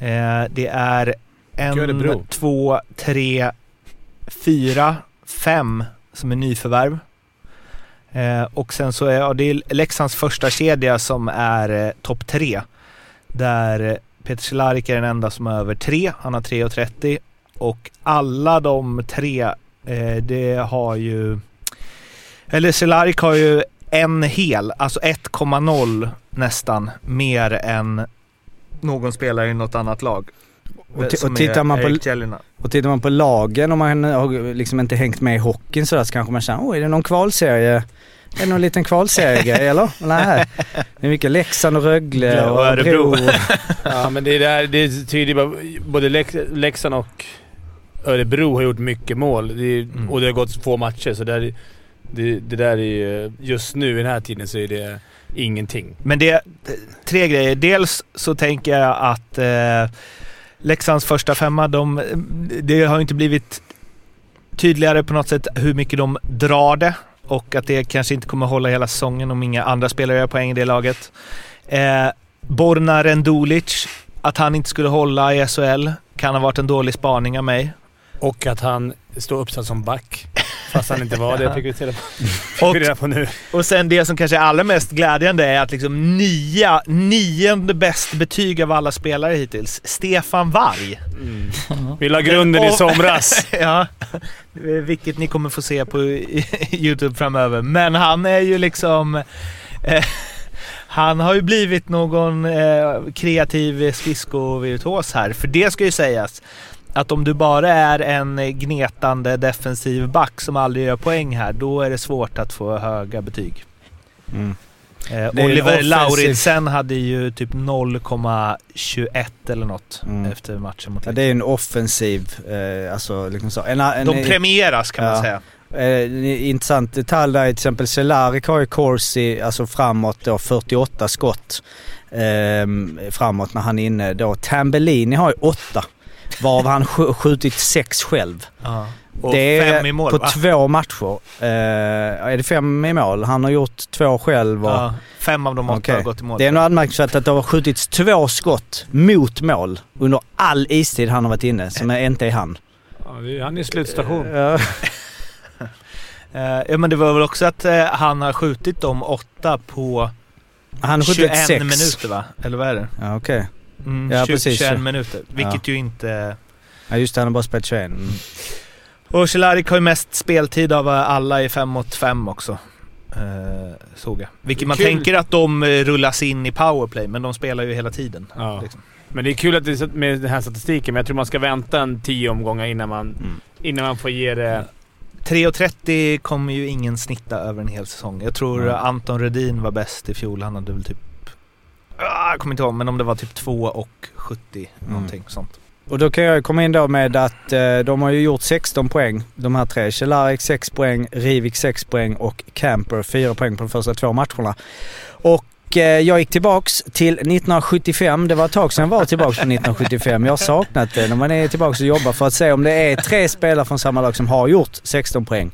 F: Eh, det är en,
A: Örebro.
F: två, tre, fyra, fem som är nyförvärv. Eh, och sen så är ja, det är Leksands första kedja som är eh, topp tre. Där Peter Cehlárik är den enda som är över tre. Han har 3,30 och alla de tre, eh, det har ju... Eller Cehlárik har ju en hel, alltså 1,0 nästan, mer än någon spelare i något annat lag.
I: Och
F: Som
I: och tittar man på-. Och tittar man på lagen, om man har liksom inte hängt med i hockeyn sådär så kanske man känner, oj är det någon kvalserie? Är det någon liten kvalseriegrej eller? Nej. Det är mycket Leksand och Rögle
F: Ja,
I: och
F: Örebro.
A: Ja, men det, är där, det tyder bara... Både Lek- Leksand och Örebro har gjort mycket mål. Det är,
F: Mm.
A: Och det har gått två matcher, så där, det, det där är ju... Just nu i den här tiden så är det ingenting.
F: Men det är tre grejer. Dels så tänker jag att eh, Leksands första femma, de, det har ju inte blivit tydligare på något sätt hur mycket de drar det och att det kanske inte kommer hålla hela säsongen om inga andra spelare gör poäng i det laget. Eh, Borna Rendulic, att han inte skulle hålla i SHL kan ha varit en dålig spaning av mig.
A: Och att han står uppsatt som back. Fast han inte var det. Fick vi reda på, nu.
F: Och sen det som kanske är allra mest glädjande är att liksom nia, nionde bäst betyg av alla spelare hittills. Stefan Varg.
A: Vi la grunden i somras.
F: ja, vilket ni kommer få se på YouTube framöver. Men han är ju liksom... Eh, han har ju blivit någon eh, kreativ skridskovirtuos här. För det ska ju sägas att om du bara är en gnetande defensiv back som aldrig gör poäng här, då är det svårt att få höga betyg.
I: Mm.
F: Eh, Oliver Lauritsen hade ju typ 0,21 eller något
I: Mm.
F: efter matchen mot
I: Ja, det är en offensiv, eh, alltså liksom så. En, en,
F: De premieras kan man
I: Ja.
F: säga.
I: Eh, intressant detalj där är till exempel Cehlárik har ju Corsi, alltså framåt då 48 skott. Eh, framåt när han är inne då. Tambellini har ju 8. Varav han sk- skjutit 6 själv.
F: Ja. Och
I: det är
F: fem i mål
I: på
F: va?
I: två matcher. Eh, är det fem i mål? Han har gjort två själv och...
F: Ja, fem av de åtta
I: Okej.
F: har gått i mål.
I: Det är nog anmärkningsvärt att det har skjutits två skott mot mål under all istid han har varit inne, som är, inte är han.
A: Ja, det är- han är i slutstation.
I: Ja.
F: Eh, ja men det var väl också att eh, han har skjutit de åtta på
I: Han har
F: 21
I: skjutit sex.
F: minuter va? Eller vad är det?
I: Ja, okej.
F: Mm,
I: Ja,
F: 20,
I: precis.
F: 21 minuter. Vilket
I: Ja.
F: ju inte...
I: Ja, just det. Han har bara spelat 21. Mm.
F: Och Cehlárik har ju mest speltid av alla i 5 mot 5 också. Eh, såg jag. Vilket man
A: Kul.
F: tänker att de eh, rullas in i powerplay, men de spelar ju hela tiden.
A: Ja.
F: Liksom.
A: Men det är kul att det med den här statistiken, men jag tror man ska vänta en tio omgångar innan man,
I: Mm.
A: innan man får ge det...
F: 3.30 kommer ju ingen snitta över en hel säsong. Jag tror
I: Nej.
F: Anton Redin var bäst i fjol. Han hade väl typ... Ah, jag kommer inte ihåg, men om det var typ 2 och 70 någonting sånt.
I: Och då kan jag komma in då med att eh, de har ju gjort 16 poäng, de här tre. Cehlárik 6 poäng, Rivik 6 poäng och Camper 4 poäng på de första två matcherna. Och eh, jag gick tillbaks till 1975. Det var ett tag sedan jag var tillbaks till 1975. Jag har saknat det när man är tillbaks och jobbar för att se om det är tre spelare från samma lag som har gjort 16 poäng.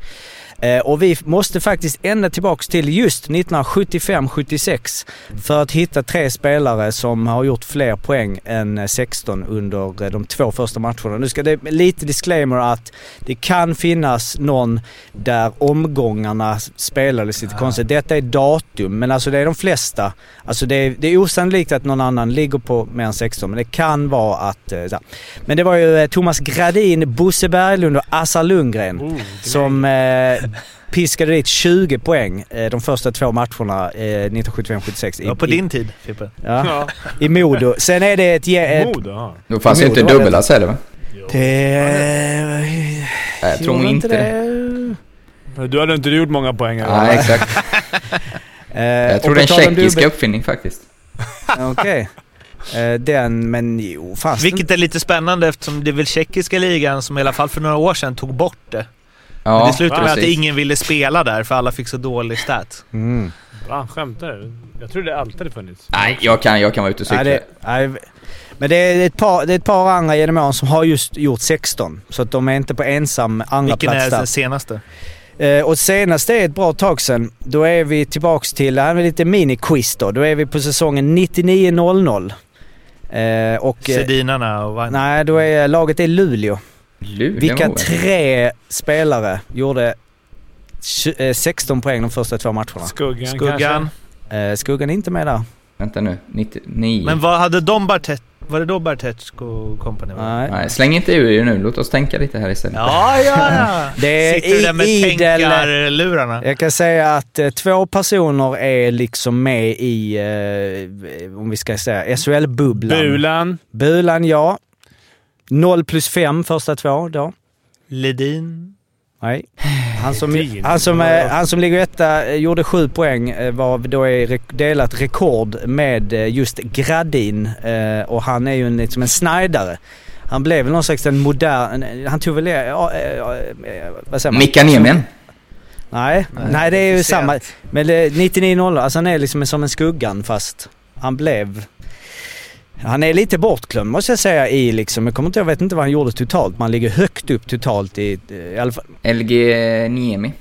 I: Eh, och vi måste faktiskt ända tillbaks till just 1975-76 för att hitta tre spelare som har gjort fler poäng än eh, 16 under eh, de två första matcherna. Nu ska det lite disclaimer att det kan finnas någon där omgångarna spelades lite konstigt. Detta är datum, men alltså det är de flesta. Alltså det är, det är osannolikt att någon annan ligger på mer än 16, men det kan vara att... eh. Men det var ju eh, Thomas Gradin, Bosse Berglund och Assar Lundgren
A: Oh,
I: som eh, piskade dit 20 poäng eh, de första två matcherna eh, 1975-76. i-
F: Ja, på
I: i-
F: din tid, Fippe.
I: Ja,
A: Ja.
I: i Modo. Sen är det ett... ett
A: Modo, ja.
G: Då fanns ju inte
I: det det.
G: dubbelass heller va?
I: det...
G: Jag tror inte det.
A: Du hade inte gjort många poäng. eller?
G: Nej, exakt.
I: Eh,
G: Jag tror det är en tjeckisk
I: dubbel-
G: uppfinning faktiskt.
I: Okej. Eh, den, men jo, fanns
F: Vilket är lite spännande eftersom det är väl tjeckiska ligan som i alla fall för några år sedan tog bort det. Men
G: Ja,
F: det slutade med att
G: precis.
F: ingen ville spela där för alla fick så dålig stat.
I: Mm.
A: Va? Skämtar du? Jag tror det alltid hade funnits.
G: Nej, jag kan, jag kan vara ute och
I: Nej,
G: cykla.
I: det, nej, men det är, ett par, det är ett par andra genom åren som har just gjort 16. Så att de är inte på ensam andra
F: Vilken
I: plats
F: är den senaste?
I: Eh, och senast är ett bra tag sedan. Då är vi tillbaks till, det här är lite mini-quiz då. Då är vi på säsongen 99-00. Eh, och... Eh,
F: Sedinarna och vad?
I: nej, då är laget är Luleå.
G: Luleå
I: Vilka tre spelare gjorde tj- eh, 16 poäng de första två matcherna?
A: Skuggan,
F: Skuggan.
I: Eh, Skuggan är inte med där.
G: Vänta nu, 99.
F: Men vad hade de Bartet... Var det då Bartetsk och company?
I: Nej.
G: Nej, släng inte ur er nu. Låt oss tänka lite här istället.
F: Ja, ja, ja.
I: Det är
F: Sitter du där med
I: idel-
F: tänkarlurarna?
I: Jag kan säga att eh, två personer är liksom med i, eh, om vi ska säga, SHL-bubblan.
A: Bulan.
I: Bulan, ja. 0 plus 5 första två då.
F: Ledin?
I: Nej. Han som, han som, eh, han som ligger etta eh, gjorde sju poäng eh, var då är delat rekord med just Gradin och han är ju en, liksom en snajdare. Han blev väl någon slags en modern, han tog väl, ja, ja, ja, vad säger man?
G: Mika Niemen.
I: Nej,
F: Nej,
I: nej, det är ju samma. Men det- 99-0, alltså han är liksom som en skuggan fast han blev... Han är lite bortglömd måste jag säga i liksom, jag kommer inte, jag vet inte vad han gjorde totalt, men han ligger högt upp totalt i, i alla fall.
G: LG Niemi.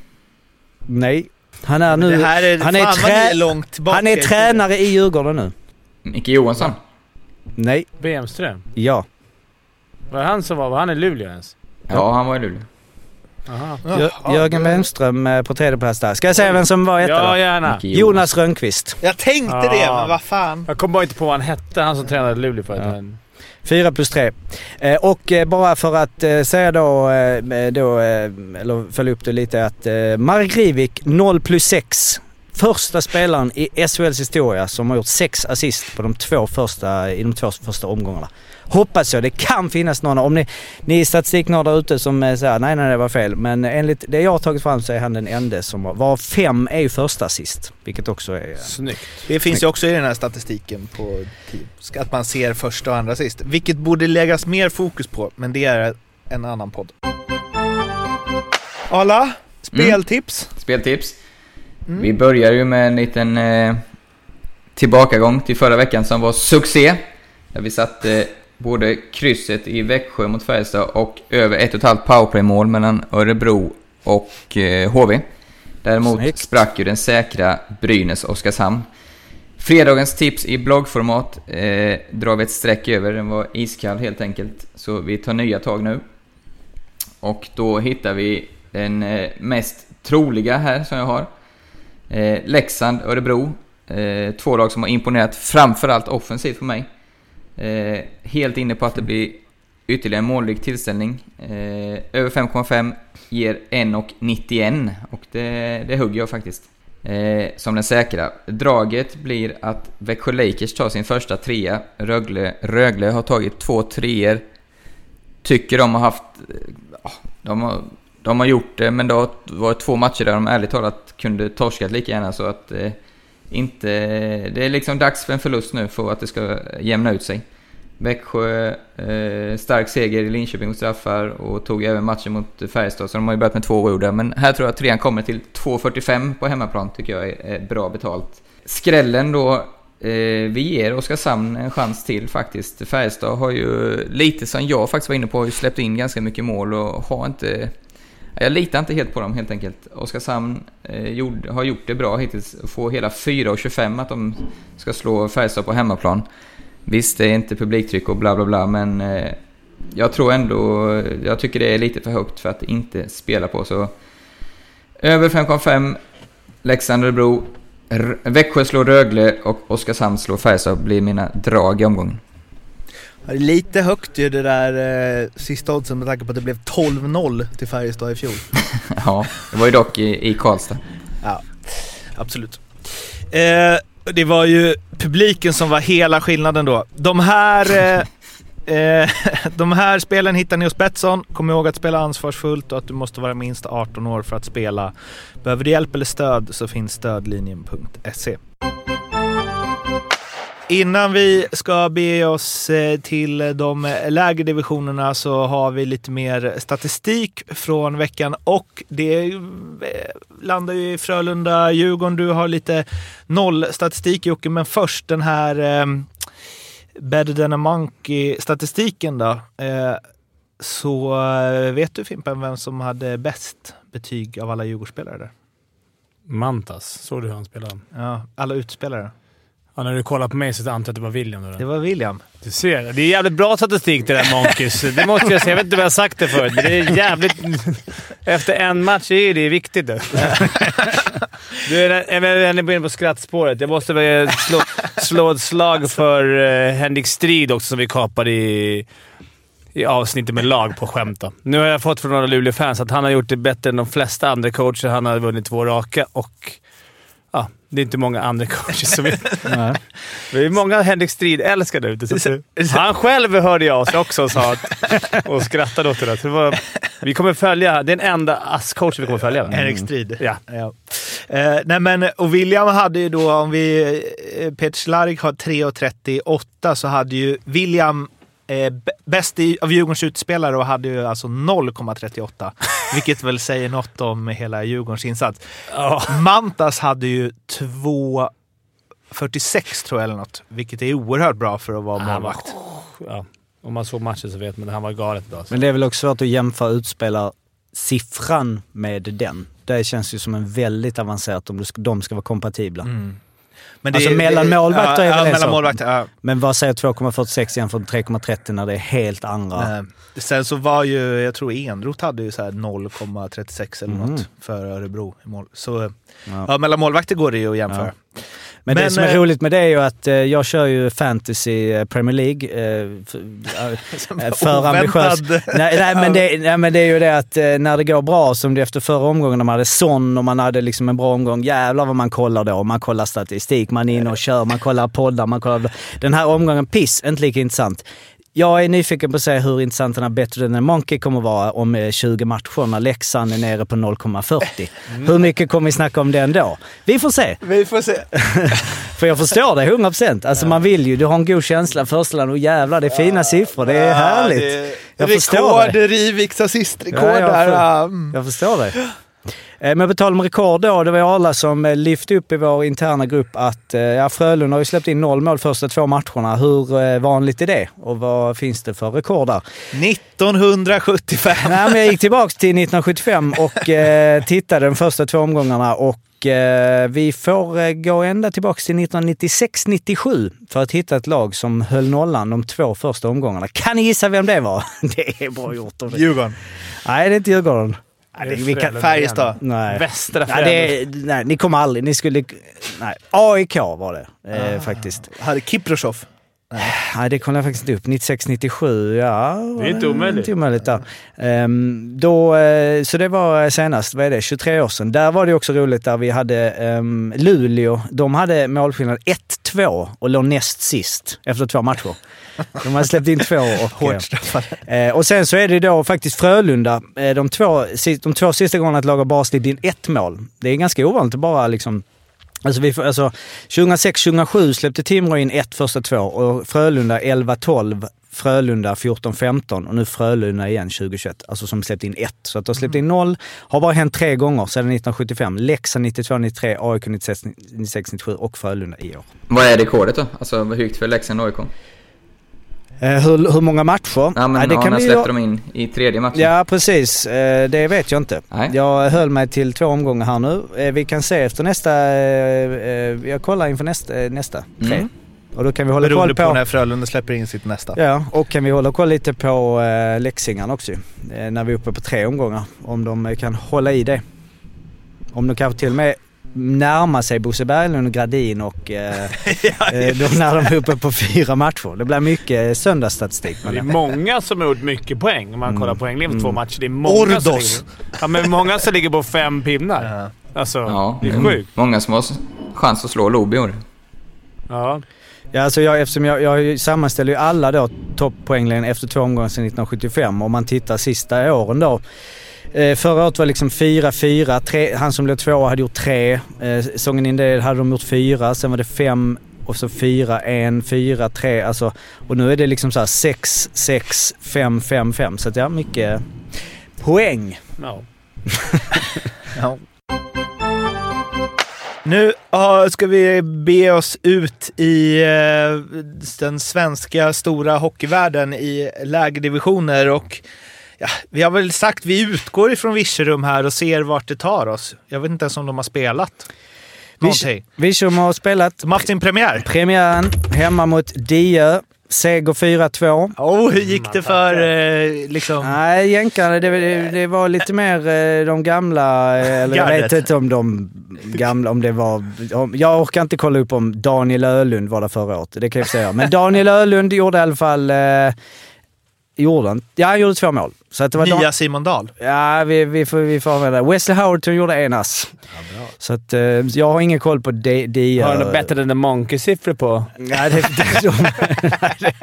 I: Nej. Han är nu,
F: är,
I: han är, trä,
F: är långt tillbaka.
I: han är tränare i Djurgården nu.
G: Micke Johansson.
I: Nej,
A: Bemström.
I: ja.
A: Var det han som var... Var han i Luleå ens?
G: Ja, han var i Luleå.
I: Jö- Jörgen Wenström eh, på tredje plats där. Ska jag säga vem som var etta
A: Ja,
I: då?
A: gärna.
G: Jonas.
I: Rönnqvist.
F: Jag tänkte det,
A: Ja.
F: men vad fan.
A: Jag kom bara inte på vad han hette, han som tränade Luleå förut.
I: Ja. 4 plus 3. Eh, och eh, bara för att eh, säga då, eh, då eh, eller följa upp det lite att eh, Marek Rivik 0 plus 6. Första spelaren i SHLs historia som har gjort sex assist på de två första, i de två första omgångarna. Hoppas jag. Det kan finnas någon, om ni, ni är statistiknördar ute som säger nej nej det var fel. Men enligt det jag har tagit fram så är han den enda som har, var fem är ju första assist. Vilket också är...
A: Snyggt.
F: Det finns ju också i den här statistiken på typ, att man ser första och andra sist. Vilket borde läggas mer fokus på, men det är en annan podd. Alla, speltips?
G: Speltips. Vi börjar ju med en liten eh, tillbakagång till förra veckan som var succé. Där vi satte både krysset i Växjö mot Färjestad och över ett och ett halvt powerplay-mål mellan Örebro och eh, HV. Däremot
I: Snyggt.
G: sprack ju den säkra Brynäs-Oskarshamn. Fredagens tips i bloggformat eh, drar vi ett streck över. Den var iskall helt enkelt. Så vi tar nya tag nu. Och då hittar vi den eh, mest troliga här som jag har. Eh, Leksand, Örebro. Eh, två lag som har imponerat framförallt offensivt för mig. Eh, helt inne på att det blir ytterligare en målrik tillställning. Eh, över 5,5 ger 1,91 och det, det hugger jag faktiskt. Eh, som den säkra. Draget blir att Växjö Lakers tar sin första trea. Rögle, Rögle har tagit två treor. Tycker de har haft... eh, ah, De har, de har gjort det, men det har varit två matcher där de ärligt talat kunde torskat lika gärna så att... Eh, inte... Det är liksom dags för en förlust nu för att det ska jämna ut sig. Växjö, eh, stark seger i Linköping mot straffar och tog även matchen mot Färjestad, så de har ju börjat med två oavgjorda. Men här tror jag att trean kommer till 2.45 på hemmaplan, tycker jag är, är bra betalt. Skrällen då, eh, vi ger Oskarshamn en chans till faktiskt. Färjestad har ju, lite som jag faktiskt var inne på, släppt in ganska mycket mål och har inte... Jag litar inte helt på dem helt enkelt. Oskarshamn eh, gjord, har gjort det bra hittills. Få hela 4,25 att de ska slå Färjestad på hemmaplan. Visst, det är inte publiktryck och bla bla bla, men eh, jag tror ändå... Jag tycker det är lite för högt för att inte spela på, så... Över 5,5, Leksand, Örebro, R- Växjö slår Rögle och Oskarshamn slår Färjestad blir mina drag i omgången.
F: Ja, det är lite högt ju det där eh, sista oddsen med tanke på att det blev 12-0 till Färjestad i fjol.
G: ja, det var ju dock i, i Karlstad.
F: Ja, absolut. Eh, det var ju publiken som var hela skillnaden då. De här, eh, eh, de här spelen hittar ni hos Betsson. Kom ihåg att spela ansvarsfullt och att du måste vara minst 18 år för att spela. Behöver du hjälp eller stöd så finns stödlinjen.se. Innan vi ska be oss eh, till de lägre divisionerna så har vi lite mer statistik från veckan och det eh, landar ju i Frölunda, Djurgården. Du har lite nollstatistik Jocke, men först den här eh, Better than a monkey-statistiken då. Eh, så eh, vet du Fimpen vem som hade bäst betyg av alla Djurgårdsspelare där?
A: Mantas, såg du hur han spelade?
F: Ja, alla utspelare.
A: Ja, när du kollar på mig så antar jag att det var William. Då.
F: Det var William.
A: Du ser, det är jävligt bra statistik det där Monkeys. Det måste jag säga. Jag vet inte om jag har sagt det förut, men det är jävligt... Efter en match är det viktigt. Det. Du är, väl inne på skrattspåret. Jag måste väl slå, slå ett slag för uh, Henrik Strid också, som vi kapade i, i avsnittet med lag på skämt. Då. Nu har jag fått från några Luleå-fans att han har gjort det bättre än de flesta andra coacher. Han har vunnit två raka och... Det är inte många andra coacher som vill. Det är många Henrik Strid-älskare ute. Han själv hörde jag oss också och, sa att, och skrattade åt det där. Det var, vi kommer följa. Det är den enda ass-coach vi kommer följa. va?
F: Henrik Strid.
A: Ja.
F: Ja. Eh, nej men, och William hade ju då, om vi... Eh, Peter Schlark har 3,38 så hade ju William eh, bäst i, av Djurgårdens utspelare och hade ju alltså 0,38. vilket väl säger något om hela Djurgårdens insats. Mantas hade ju 2,46 tror jag eller något. Vilket är oerhört bra för att vara målvakt.
A: ja, om man såg matchen så vet man att han var galet bra.
I: Men det är väl också svårt att jämföra utspelarsiffran med den. Det känns ju som en väldigt avancerat om de ska vara kompatibla.
F: Mm. Men
I: Alltså, mellan målvakter är
F: ja,
I: väl
F: ja,
I: sak.
F: målvakter, ja.
I: Men vad säger 2,46 jämfört med 3,30 när det är helt andra...
F: Sen så var ju, jag tror Enroth hade ju så här 0,36 eller
I: Mm.
F: något för Örebro i mål. Så
I: Ja.
F: ja, mellan målvakter går det ju att jämföra.
I: Men, det
F: Men,
I: som är
F: eh,
I: roligt med det är ju att eh, jag kör ju fantasy eh, Premier League. Eh, för, eh, för ambitiös.
F: Oväntad.
I: Nej, nej, men det, nej men det är ju det att eh, när det går bra, som det efter förra omgången, när man hade Son och man hade liksom en bra omgång. Jävlar vad man kollar då. Man kollar statistik, man är inne och kör, man kollar poddar, man kollar... Den här omgången, piss, inte lika intressant. Jag är nyfiken på att se hur intressant den här Better than a Monkey kommer vara om eh, 20 matcher när Leksand är nere på 0,40. Hur mycket kommer vi snacka om den då? Vi får se.
F: Vi får se.
I: För jag förstår det, 100 procent. Alltså man vill ju, du har en god känsla första land och jävlar det är fina siffror, det är härligt. Jag förstår det.
F: rekord, Riviks assistrekord
I: Ja, jag
F: där. ja, mm.
I: Jag förstår det. Eh, Men på tal om rekord då, det var ju Arla som eh, lyfte upp i vår interna grupp att eh, ja, Frölunda har ju släppt in noll mål första två matcherna. Hur vanligt är det? Och vad finns det för rekord där?
F: 1975.
I: Nej, men jag gick tillbaka till 1975 och eh, tittade de första två omgångarna och vi får gå ända tillbaka till 1996-97 för att hitta ett lag som höll nollan de två första omgångarna. Kan ni gissa vem det var? Det är bra gjort. av dig.
F: Djurgården.
I: Nej, det är inte Djurgården.
F: Nej, Färjestad.
I: Nej.
A: Västra
I: Nej, det, nej, ni kommer aldrig... Ni skulle... Nej, AIK var det eh, faktiskt.
F: Hade Kiprosov.
I: Nej, det kollade jag faktiskt inte upp. 96-97, ja.
A: Det är inte omöjligt.
I: Inte omöjligt där. Ehm, då, eh, så det var senast, vad är det, 23 år sedan. Där var det också roligt där vi hade um, Luleå. De hade målskillnad 1-2 och låg näst sist efter två matcher. De hade släppt in två och...
F: Hårt straffade.
I: Eh, och sen så är det då faktiskt Frölunda. Eh, de, två, de två sista gångerna ett lag har bara släppt in ett mål. Det är ganska ovanligt att bara liksom... Alltså, vi alltså 2006-2007 släppte Timrå in ett första två och Frölunda 11-12, Frölunda 14-15 och nu Frölunda igen 2021. Alltså som släppt in ett. Så att de har släppt in noll. Har bara hänt tre gånger sedan 1975. Leksand 92-93, AIK 96-97 och Frölunda i år.
G: Vad är rekordet då? Alltså hur högt för Leksand och AIK?
I: Eh, hur, hur många matcher?
G: Ja men
I: Nej, det kan
G: när
I: vi
G: släppte
I: ju-
G: de in i tredje matchen?
I: Ja, precis. Eh, Det vet jag inte.
G: Nej.
I: Jag höll mig till två omgångar här nu. Eh, Vi kan se efter nästa... Jag kollar inför nästa, nästa tre.
G: Mm.
I: Och då kan vi hålla
F: Beroende
I: koll
F: på
I: på...
F: när Frölunda släpper in sitt nästa.
I: Ja, och kan vi hålla koll lite på eh, Leksingarna också När vi är uppe på tre omgångar. Om de kan hålla i det. Om de kanske till och med närmar sig Bosse Berglund och Gradin och eh, eh, då när de är uppe på fyra matcher. Det blir mycket söndagsstatistik.
A: Det är många som har gjort mycket poäng om man
I: Mm.
A: kollar poänglinjen på två
I: Mm.
A: matcher. Det är många som
F: Ordos.
A: ligger, ja, men många som ligger på fem pinnar.
F: Ja.
A: Alltså,
G: Ja,
A: det är
G: mm.
A: sjukt.
G: Många som har chans att slå Lobi i år.
A: Ja.
I: Ja, alltså jag, eftersom jag, jag sammanställer ju alla då topppoänglinjen efter två omgångar sedan 1975. Om man tittar sista åren då. Eh, förra året var liksom 4-4. Tre, Han som blev tvåa hade gjort tre. Eh, säsongen in det hade de gjort fyra. Sen var det fem och så fyra, en, fyra, tre. Alltså, och nu är det liksom så här 6, 6, 5, 5, 5. Så att ja, mycket poäng.
A: Ja.
F: Ja. Nu ska vi be oss ut i eh, den svenska stora hockeyvärlden i lägre divisioner och ja, vi har väl sagt vi utgår ifrån Virserum här och ser vart det tar oss. Jag vet inte ens om de har spelat någonting.
I: Virserum har spelat
F: De har haft sin premiär.
I: premiären hemma mot Diö. Seger 4-2.
F: Oh, hur gick det för eh, liksom...
I: Nej, jänkarna, det, det, det var lite mer eh, de gamla, eh, eller jag vet inte om de gamla, om det var... Om, jag orkar inte kolla upp om Daniel Ölund var där förra året, det kan jag säga. Men Daniel Ölund gjorde i alla fall... Eh, gjorde han? Ja, han gjorde två mål. Så att det var Dan-
F: Nya Simon Dahl.
I: Ja, vi, vi, får, vi får använda det. Wesley Howerton gjorde en ass. Så att, eh, jag har ingen koll på de, de,
A: Har du något bättre än the monkey-siffror på?
I: Nej, det, det, de, nej, det,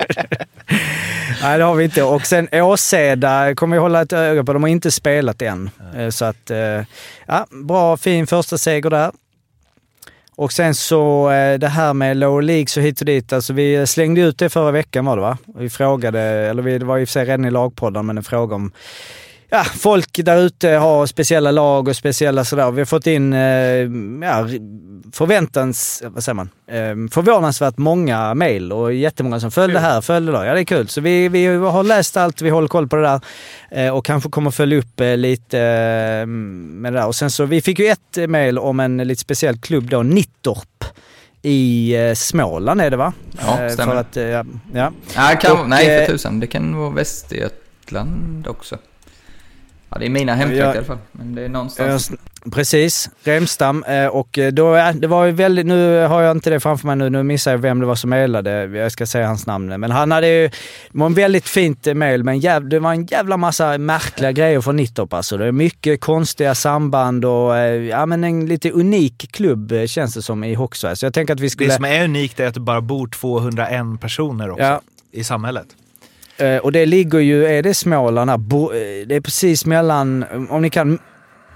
I: nej, har vi inte. Och sen Åseda kommer vi hålla ett öga på. De har inte spelat än. Eh, Så att, eh, ja, bra, fin första seger där. Och sen så eh, det här med lower League så hit och dit. Alltså vi slängde ut det förra veckan var det va? Vi frågade, eller vi, det var i och för sig redan i lagpodden, men en fråga om ja, folk där ute har speciella lag och speciella sådär. Vi har fått in eh, ja, förväntans, vad säger man, eh, förvånansvärt många mejl och jättemånga som följde här, följde då. Ja, det är kul. Så vi, vi har läst allt, vi håller koll på det där eh, och kanske kommer följa upp eh, lite eh, med det där. Och sen så, vi fick ju ett mejl om en lite speciell klubb då, Nittorp i eh, Småland är det va?
G: Ja, stämmer.
I: För att, ja. ja.
G: Nej, kan,
I: Och,
G: nej, för tusan. Det kan vara Västergötland också. Ja, det är mina hemtrakter
I: Ja.
G: i alla fall. Men det är någonstans.
I: Eh, Precis, Remstam. Eh, Och eh, då, det var ju väldigt, nu har jag inte det framför mig nu, nu missar jag vem det var som mejlade. Jag ska säga hans namn. Men han hade ju, det var en väldigt fint eh, mejl, men jäv, det var en jävla massa märkliga grejer från Nittorp alltså. Det är mycket konstiga samband och ja, men en lite unik klubb känns det som i Hocksverige. Så jag tänker att vi skulle...
F: Det som är unikt är att det bara bor 201 personer också
I: Ja.
F: i samhället.
I: Eh, Och det ligger ju, är det Småland? Bo, eh, det är precis mellan, om ni kan,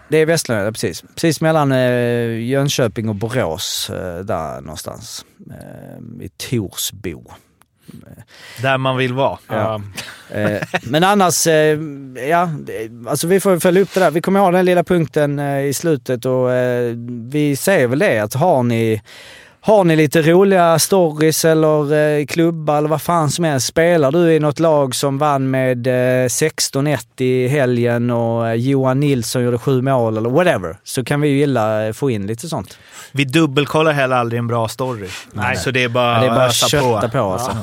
I: det är Västland, ja, precis. Precis mellan eh, Jönköping och Borås, eh, där någonstans. Eh, I Torsbo.
F: Där man vill vara.
I: Ja. Eh, men annars, eh, ja, alltså vi får följa upp det där. Vi kommer ha den lilla punkten eh, i slutet och eh, vi säger väl det att har ni har ni lite roliga stories eller eh, klubbar eller vad fan som helst. Spelar du i något lag som vann med eh, 16-1 i helgen och eh, Johan Nilsson gjorde sju mål eller whatever. Så kan vi ju gilla eh, få in lite sånt.
F: Vi dubbelkollar heller aldrig en bra story.
I: Nej.
F: Så det är bara,
I: Ja, det är bara
F: att
I: kötta på, alltså.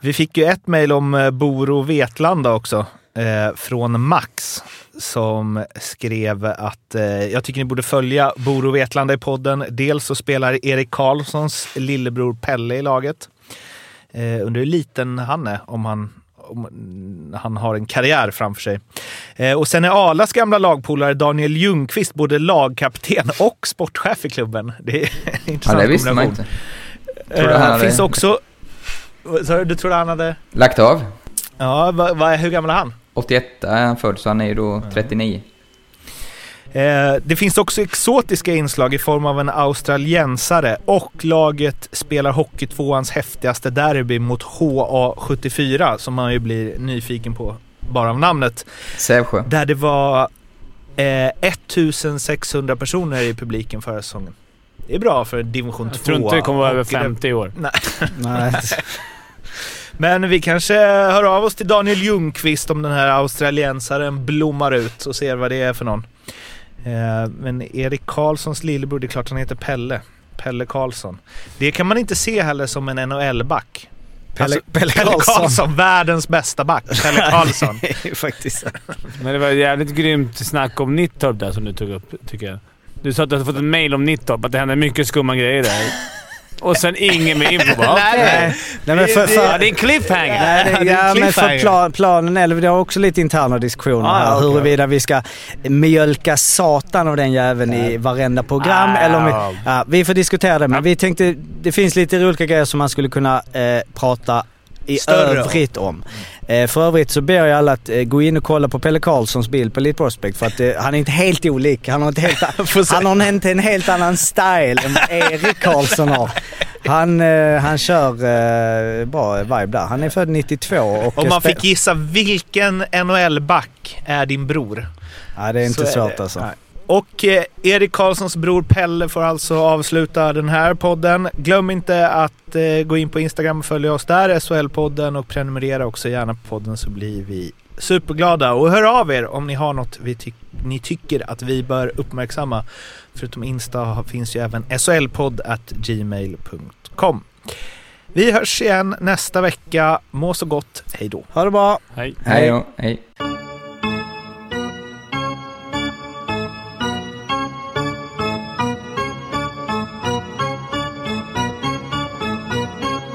F: Vi fick ju ett mejl om eh, Boro Vetlanda också, eh, från Max, som skrev att eh, jag tycker ni borde följa Boro Vetlanda i podden. Dels så spelar Erik Karlssons lillebror Pelle i laget. Eh, undrar hur liten han är, om han, om han har en karriär framför sig. Eh, och sen är Alas gamla lagpolare Daniel Ljungqvist både lagkapten och sportchef i klubben. Det är en
G: Ja,
F: intressant
G: det visste man inte. Trodde
F: Eh,
G: han hade-
F: finns också... Du? Trodde han hade...
G: Lagt av.
F: Ja, va, va, hur gammal är han?
G: 81 är han född, så han är ju då 39.
F: Eh, det finns också exotiska inslag i form av en australiensare och laget spelar Hockeytvåans häftigaste derby mot HA74 som man ju blir nyfiken på bara av namnet.
G: Sävsjö.
F: Där det var eh, 1600 personer i publiken förra säsongen. Det är bra för division 2.
A: Jag tror inte det kommer vara över
F: hockey.
A: 50 i år.
F: Nej.
I: Nej.
F: Men vi kanske hör av oss till Daniel Ljungqvist om den här australiensaren blommar ut och ser vad det är för någon. Eh, men Erik Karlssons lillebror, det är klart han heter Pelle. Pelle Karlsson. Det kan man inte se heller som en NHL-back.
I: Pelle,
F: Alltså,
I: Pelle
F: Pelle
I: Karlsson.
F: Karlsson, världens bästa back. Pelle Karlsson.
I: Faktiskt.
A: Men det var jävligt grymt snack om Nittorp där som du tog upp, tycker jag. Du sa att du hade fått ett mail om Nittorp, att det händer mycket skumma grejer där. Och sen ingen mer info bara.
F: Nej, nej.
I: Nej, men för, för,
A: Ja, det är en cliffhanger!
I: Nej, det,
F: det är
I: ja, men för
F: cliffhanger.
I: plan, planen är, vi har också lite interna diskussioner
A: Ah,
I: här
A: okej.
I: huruvida vi ska mjölka satan av den jäveln i varenda program
A: Ah.
I: eller om vi, ja, vi får diskutera det men vi tänkte, det finns lite roliga grejer som man skulle kunna eh, prata i
F: Större
I: övrigt om. Eh, för övrigt så ber jag alla att eh, gå in och kolla på Pelle Karlssons bild på Elite Prospect för att eh, han är inte helt olik. Han har, inte helt, han har inte en helt annan style än vad Erik Karlsson har. Han, eh, han kör eh, bra vibe där. Han är född 92 och...
F: Om man fick gissa vilken NHL-back är din bror?
I: Ja, det är inte
F: Så
I: svårt alltså.
F: Nej. Och eh, Erik Karlssons bror Pelle får alltså avsluta den här podden. Glöm inte att eh, gå in på Instagram och följa oss där, SHL-podden och prenumerera också gärna på podden så blir vi superglada. Och hör av er om ni har något vi ty- ni tycker att vi bör uppmärksamma. Förutom Insta finns ju även shlpodd at gmail.com. Vi hörs igen nästa vecka. Må så gott. Hej då.
I: Ha det bra!
A: Hej.
G: Hej. Hej.